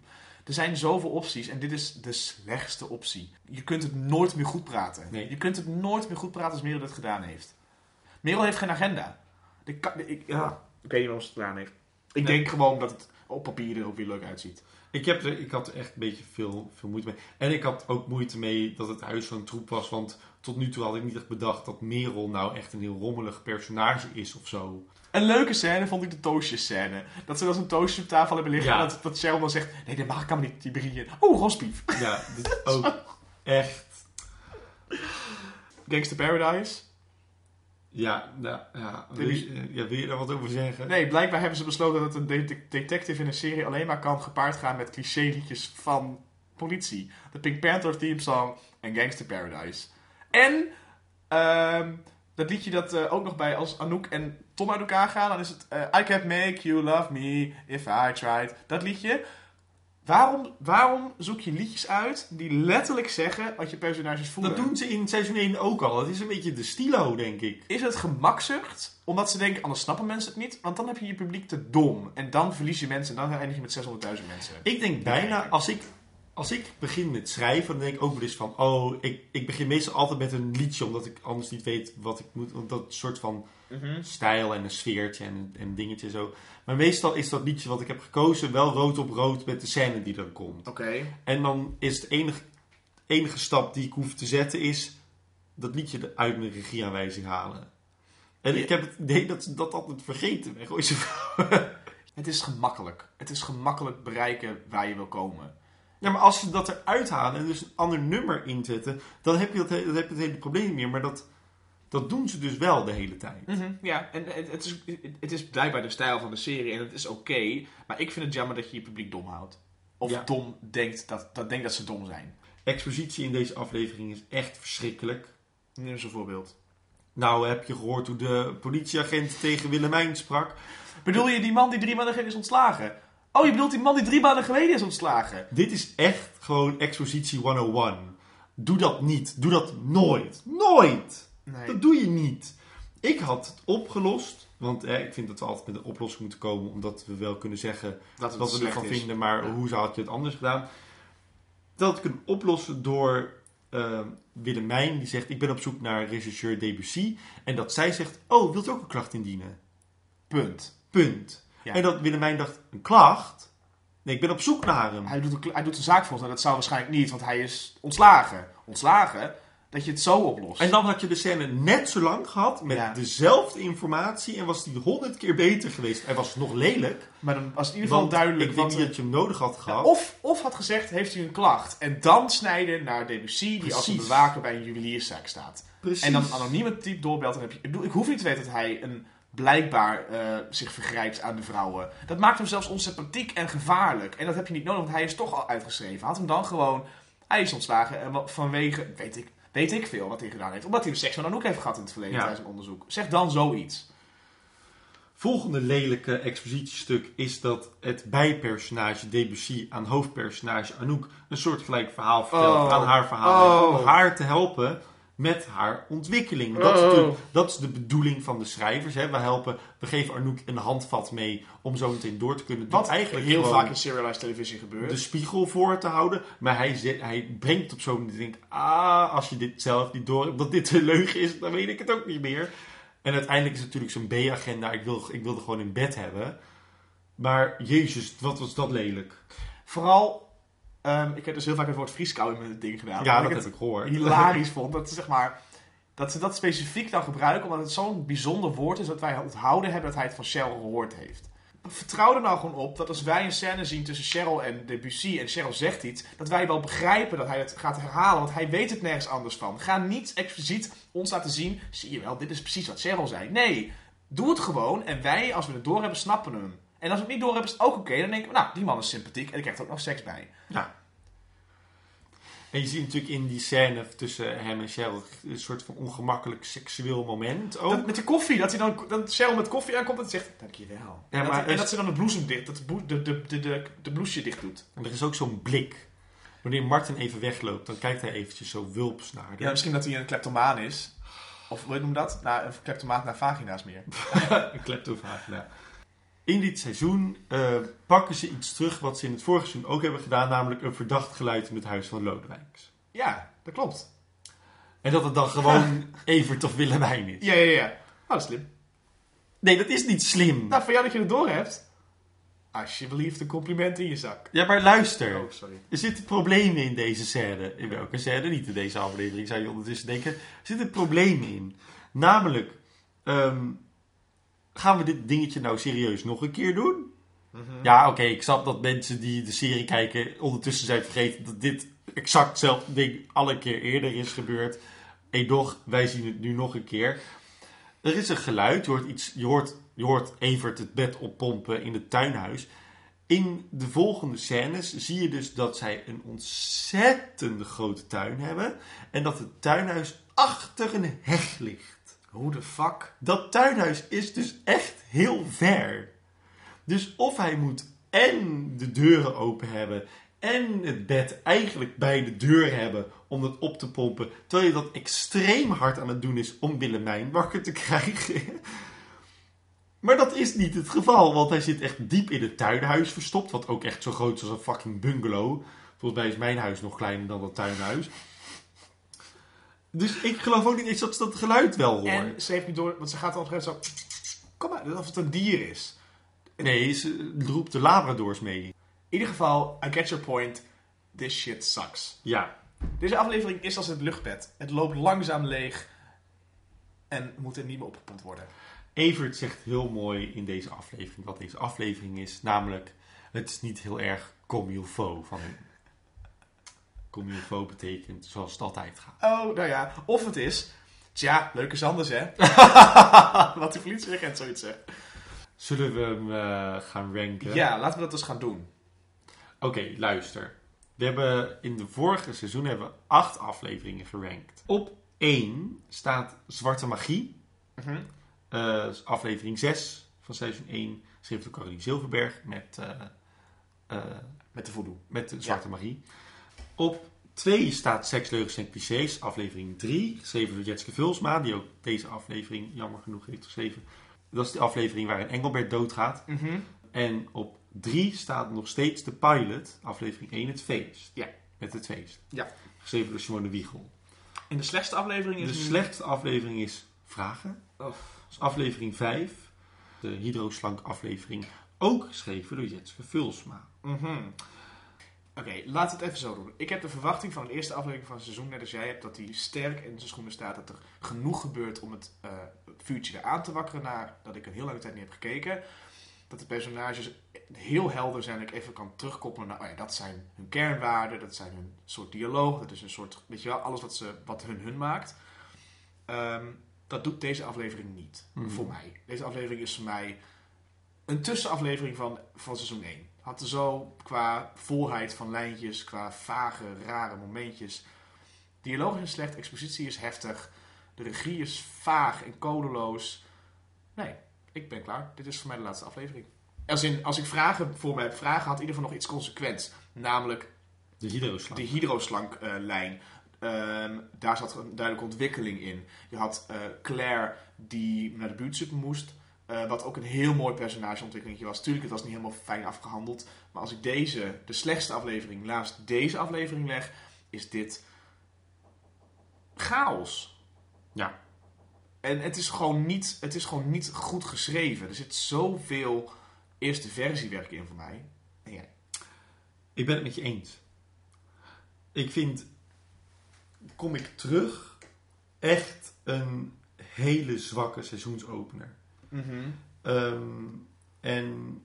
Er zijn zoveel opties en dit is de slechtste optie. Je kunt het nooit meer goed praten. Nee. Je kunt het nooit meer goed praten als Merel dit gedaan heeft. Merel heeft geen agenda. Ik, ja, ik weet niet waarom ze het gedaan heeft. Ik Nee. denk gewoon dat het op papier er ook weer leuk uitziet. Ik, heb er, ik had er echt een beetje veel, veel moeite mee. En ik had ook moeite mee dat het huis zo'n troep was. Want tot nu toe had ik niet echt bedacht dat Merel nou echt een heel rommelig personage is of zo. Een leuke scène vond ik de toastjes-scène. Dat ze dan zo'n toastje op tafel hebben liggen. Ja. En dat, dat Cheryl dan zegt: Nee, dat mag ik niet, die brieën. Oh, rospief. Ja, dit is [LAUGHS] ook echt. Gangster Paradise. Ja, nou, ja, Wil wil, je- ja, wil je daar wat over zeggen? Nee, blijkbaar hebben ze besloten dat een de- de- detective in een serie alleen maar kan gepaard gaan met cliché-liedjes van politie. De Pink Panther theme song en Gangster Paradise. En ehm, dat liedje dat eh, ook nog bij als Anouk en Tom uit elkaar gaan, dan is het eh, I can't make you love me if I tried. Dat liedje. Waarom, waarom zoek je liedjes uit die letterlijk zeggen wat je personages voelen? Dat doen ze in seizoen 1 ook al. Het is een beetje de stilo, denk ik. Is het gemakzucht? Omdat ze denken, anders snappen mensen het niet. Want dan heb je je publiek te dom. En dan verlies je mensen. En dan eindig je met 600.000 mensen. Ik denk bijna, als ik, als ik begin met schrijven, dan denk ik ook wel eens van... Oh, ik, ik begin meestal altijd met een liedje, omdat ik anders niet weet wat ik moet... Want dat soort van stijl en een sfeertje en en dingetje zo. Maar meestal is dat liedje wat ik heb gekozen wel rood op rood met de scène die er komt. Oké. En dan is de enige, enige stap die ik hoef te zetten is dat liedje uit mijn regieaanwijzing halen. En Ja. ik heb het idee dat ze dat altijd vergeten. [LAUGHS] Het is gemakkelijk. Het is gemakkelijk bereiken waar je wil komen. Ja, maar als ze dat eruit halen en dus een ander nummer inzetten, dan heb je, dat, dan heb je het hele probleem niet meer. Maar dat, dat doen ze dus wel de hele tijd. Ja, en het, het is, het is blijkbaar de stijl van de serie. En het is oké. maar ik vind het jammer dat je je publiek dom houdt. Of Ja. dom denkt dat, dat, denkt dat ze dom zijn. Expositie in deze aflevering is echt verschrikkelijk. Neem eens een voorbeeld. Nou, heb je gehoord hoe de politieagent tegen Willemijn sprak? Bedoel je die man die drie maanden geleden is ontslagen? Oh, je bedoelt die man die drie maanden geleden is ontslagen? Dit is echt gewoon expositie 101. Doe dat niet. Doe dat nooit. Nooit! Nee. Dat doe je niet. Ik had het opgelost. Want eh, ik vind dat we altijd met een oplossing moeten komen. Omdat we wel kunnen zeggen Dat wat we ervan is. vinden. Maar Ja. hoe zou had je het anders gedaan? Dat had ik kunnen oplossen door eh, Willemijn. Die zegt, ik ben op zoek naar regisseur Debussy. En dat zij zegt, oh, wilt u ook een klacht indienen? Punt. Punt. Ja. En dat Willemijn dacht, een klacht? Nee, ik ben op zoek naar hem. Hij doet, een, hij doet een zaak voor ons en dat zou waarschijnlijk niet, want hij is ontslagen. Ontslagen? Dat je het zo oplost. En dan had je de scène net zo lang gehad met Ja. dezelfde informatie en was die honderd keer beter geweest. Hij was nog lelijk, maar dan was in ieder geval duidelijk ik denk wat niet er- dat je hem nodig had Ja, gehad. of, of had gezegd, heeft u een klacht? En dan snijden naar Debussy, die als een bewaker bij een juwelierszaak staat. Precies. En dan een anonieme type doorbelt. Dan heb je, ik, bedoel, ik hoef niet te weten dat hij een, blijkbaar eh, zich vergrijpt aan de vrouwen. Dat maakt hem zelfs onsympathiek en gevaarlijk. En dat heb je niet nodig, want hij is toch al uitgeschreven. Had hem dan gewoon... Hij is ontslagen en wa- vanwege, weet ik, weet ik veel wat hij gedaan heeft. Omdat hij seks met Anouk heeft gehad in het verleden Ja. tijdens een onderzoek. Zeg dan zoiets. Volgende lelijke expositiestuk is dat het bijpersonage Debussy aan hoofdpersonage Anouk een soortgelijk verhaal vertelt Oh. aan haar verhaal. Oh. Om haar te helpen met haar ontwikkeling. Dat, is Oh. dat is de bedoeling van de schrijvers. Hè. We, helpen, we geven Anouk een handvat mee om zo meteen door te kunnen doen. Wat eigenlijk heel vaak in serialized televisie gebeurt. de spiegel voor te houden. Maar hij, zet, hij brengt op zo'n manier. denkt, ah, als je dit zelf niet door hebt dat dit een leugen is, dan weet ik het ook niet meer. En uiteindelijk is het natuurlijk zo'n B-agenda. Ik, wil, ik wilde gewoon in bed hebben. Maar jezus, wat was dat lelijk. Vooral, ehm, ik heb dus heel vaak het woord vrieskou in mijn ding gedaan. Ja, dat ik heb ik gehoord. hilarisch vond. Dat, ze, zeg maar, dat ze dat specifiek dan gebruiken, omdat het zo'n bijzonder woord is dat wij onthouden hebben dat hij het van Cheryl gehoord heeft. Vertrouw er nou gewoon op dat als wij een scène zien tussen Cheryl en Debussy en Cheryl zegt iets, dat wij wel begrijpen dat hij het gaat herhalen, want hij weet het nergens anders van. Ga niet expliciet ons laten zien, zie je wel, dit is precies wat Cheryl zei. Nee, doe het gewoon en wij, als we het doorhebben, snappen hem. En als we het niet doorhebben, is het ook oké. Dan denken we, nou, die man is sympathiek en die krijgt er ook nog seks bij. Ja. En je ziet natuurlijk in die scène tussen hem en Cheryl een soort van ongemakkelijk seksueel moment ook. Dat, met de koffie, dat hij dan dat Cheryl met koffie aankomt en zegt, dankjewel. Ja, en, dat, maar en het- dat ze dan de bloesem dicht, dat de, de, de, de, de, bloesje dicht doet. En er is ook zo'n blik. Wanneer Martin even wegloopt, dan kijkt hij eventjes zo wulps naar haar. Ja, misschien dat hij een kleptomaan is. Of hoe noem je dat? Nou, een kleptomaan naar vagina's meer. [LAUGHS] een kleptovagina. In dit seizoen eh, pakken ze iets terug wat ze in het vorige seizoen ook hebben gedaan, namelijk een verdacht geluid in het huis van Lodewijks. Ja, dat klopt. En dat het dan gewoon [LAUGHS] Evert of Willemijn is. Ja, ja, ja. Oh, dat is slim. Nee, dat is niet slim. Nou, voor jou dat je het door hebt. Alsjeblieft, een compliment in je zak. Ja, maar luister. Oh, sorry. Er zitten problemen in deze scène. In welke scène? Niet in deze aflevering, zou je ondertussen denken. Er zitten problemen in. Namelijk, ehm, gaan we dit dingetje nou serieus nog een keer doen? Ja, oké, ik snap dat mensen die de serie kijken ondertussen zijn vergeten dat dit exact hetzelfde ding alle keer eerder is gebeurd. En toch, wij zien het nu nog een keer. Er is een geluid, je hoort, iets, je hoort, je hoort Evert het bed oppompen in het tuinhuis. In de volgende scènes zie je dus dat zij een ontzettend grote tuin hebben. En dat het tuinhuis achter een heg ligt. Hoe de fuck? Dat tuinhuis is dus echt heel ver. Dus of hij moet en de deuren open hebben en het bed eigenlijk bij de deur hebben om dat op te pompen. Terwijl je dat extreem hard aan het doen is om Willemijn wakker te [LAUGHS] krijgen. Maar dat is niet het geval, want hij zit echt diep in het tuinhuis verstopt. Wat ook echt zo groot is als een fucking bungalow. Volgens mij is mijn huis nog kleiner dan dat tuinhuis. Dus ik geloof ook niet eens dat ze dat geluid wel hoort. En ze heeft niet door, want ze gaat dan op een gegeven moment zo... Kom maar, alsof het een dier is. Nee, ze roept de Labradors mee. In ieder geval, I get your point. This shit sucks. Ja, Deze aflevering is als het luchtbed. Het loopt langzaam leeg en moet er niet meer opgepompt worden. Evert zegt heel mooi in deze aflevering wat deze aflevering is. Namelijk, het is niet heel erg comme il faut van faut betekent zoals het altijd gaat. Oh, nou ja. Of het is... Tja, leuk is anders, hè? [LAUGHS] Wat de politieagent zoiets zegt. Zullen we hem eh, gaan ranken? Ja, laten we dat dus gaan doen. Oké, luister. We hebben in de vorige seizoen hebben we acht afleveringen gerankt. Op 1 staat Zwarte Magie. Mhm. Eh, aflevering 6 van seizoen 1. Geschreven door Caroline Zilverberg met, eh, Met de voodoo. met de Zwarte Magie. Op 2 staat Seks, Leugens en Clichés, aflevering 3. Geschreven door Jetske Vulsma, die ook deze aflevering jammer genoeg heeft geschreven. Dat is de aflevering waarin Engelbert doodgaat. Mhm. En op 3 staat nog steeds de pilot, aflevering 1, het feest. Ja. Met het feest. Ja. Geschreven door Simone Wiegel. En de slechtste aflevering is De nu- slechtste aflevering is Vragen. Oh. Dat is aflevering 5. De hydroslank aflevering. Ook geschreven door Jetske Vulsma. Mhm. Oké, laten we het even zo doen. Ik heb de verwachting van de eerste aflevering van het seizoen, net als jij hebt, dat hij sterk in zijn schoenen staat. Dat er genoeg gebeurt om het, het vuurtje weer aan te wakkeren. Na dat ik een heel lange tijd niet heb gekeken. Dat de personages heel helder zijn. Dat ik even kan terugkoppelen naar, oh ja, dat zijn hun kernwaarden. Dat zijn hun soort dialoog. Dat is een soort, weet je wel, alles wat, ze, wat hun hun maakt. Ehm, dat doet deze aflevering niet. Mhm. Voor mij. Deze aflevering is voor mij een tussenaflevering van, van seizoen 1. Had er zo qua volheid van lijntjes, qua vage, rare momentjes. Dialoog is slecht, expositie is heftig. De regie is vaag en codeloos. Nee, ik ben klaar. Dit is voor mij de laatste aflevering. Als, in, als ik vragen voor me heb, vragen had in ieder geval nog iets consequents. Namelijk De hydroslang. de hydroslanklijn. Ehm daar zat een duidelijke ontwikkeling in. Je had eh, Claire die naar de buurtsup moest. Eh, wat ook een heel mooi personageontwikkeling was. Tuurlijk, het was niet helemaal fijn afgehandeld. Maar als ik deze, de slechtste aflevering, naast deze aflevering leg, is dit chaos. Ja. En het is gewoon niet, het is gewoon niet goed geschreven. Er zit zoveel eerste versiewerk in voor mij. En jij? Ik ben het met je eens. Ik vind, kom ik terug, echt een hele zwakke seizoensopener. Ehm, en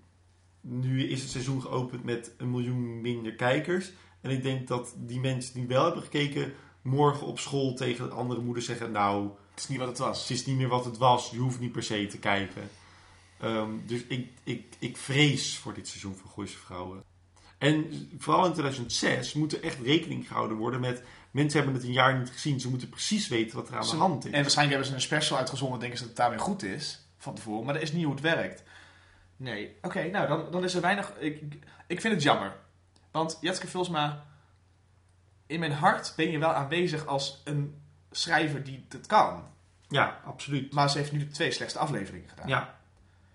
nu is het seizoen geopend met een miljoen minder kijkers. En ik denk dat die mensen die wel hebben gekeken, morgen op school tegen de andere moeder zeggen: Nou, Het is niet wat het was. het is niet meer wat het was, je hoeft niet per se te kijken. Ehm, dus ik, ik, ik vrees voor dit seizoen van Gooise Vrouwen. En vooral in 2006 moet er echt rekening gehouden worden met... Mensen hebben het een jaar niet gezien, ze moeten precies weten wat er aan de hand is. En waarschijnlijk hebben ze een special uitgezonden, denken ze dat het daarmee goed is van tevoren, maar dat is niet hoe het werkt. Nee, oké, nou dan, dan is er weinig. Ik, ik vind het jammer. Want Jetske Vilsma, in mijn hart ben je wel aanwezig als een schrijver die het kan. Ja, absoluut. Maar ze heeft nu de twee slechtste afleveringen gedaan. Ja,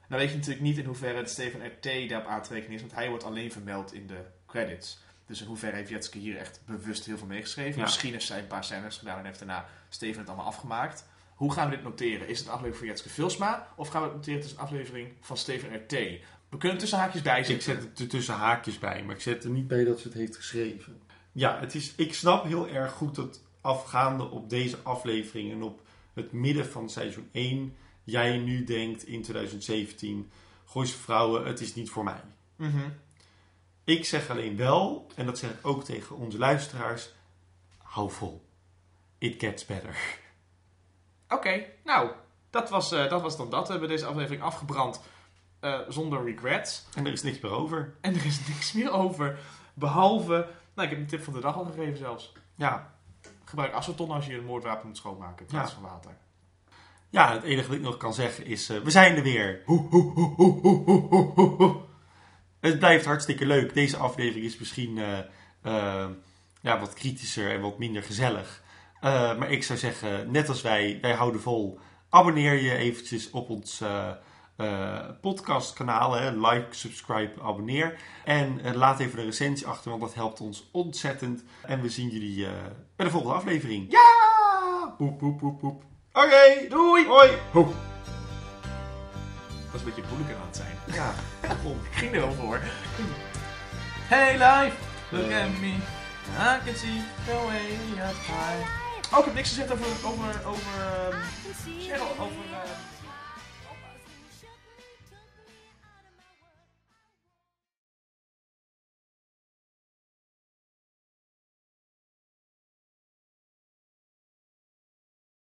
Nou weet je natuurlijk niet in hoeverre het Steven RT daarop aan te rekenen is, want hij wordt alleen vermeld in de credits. Dus in hoeverre heeft Jetske hier echt bewust heel veel meegeschreven. Ja. Misschien heeft zij een paar scènes gedaan en heeft daarna Steven het allemaal afgemaakt. Hoe gaan we dit noteren? Is het een aflevering van Jetske Vilsma of gaan we het noteren het is een aflevering van Steven RT? We kunnen tussen haakjes bij ik zetten. zet het er tussen haakjes bij, maar ik zet er niet bij dat ze het heeft geschreven. Ja, het is, ik snap heel erg goed dat afgaande op deze aflevering en op het midden van seizoen 1... jij nu denkt in 2017, Gooise Vrouwen, het is niet voor mij. Mhm. Ik zeg alleen wel, en dat zeg ik ook tegen onze luisteraars, hou vol. It gets better. Oké, nou, dat was, eh, dat was dan dat. We hebben deze aflevering afgebrand eh, zonder regrets. En er is niks meer over. En er is [LAUGHS] niks meer over. Behalve, nou, ik heb een tip van de dag al gegeven zelfs. Ja. Gebruik aceton als je een moordwapen moet schoonmaken in plaats van water. Ja, het enige wat ik nog kan zeggen is, eh, we zijn er weer. Het blijft hartstikke leuk. Deze aflevering is misschien ja, wat kritischer en wat minder gezellig. Eh, maar ik zou zeggen, net als wij, wij houden vol. Abonneer je eventjes op ons eh, eh, podcastkanaal. Hè. Like, subscribe, abonneer. En laat even een recensie achter, want dat helpt ons ontzettend. En we zien jullie eh, bij de volgende aflevering. Ja! Poep, poep, poep, poep. Oké, Doei! hoi. Ho. Dat is een beetje moeilijk aan het zijn. Ja. [LAUGHS] Ik ging er wel voor. Hey life, look at me. I can see the way you high ook ik heb niks gezegd over. over. over. Ehm, Cheryl, over. Uh...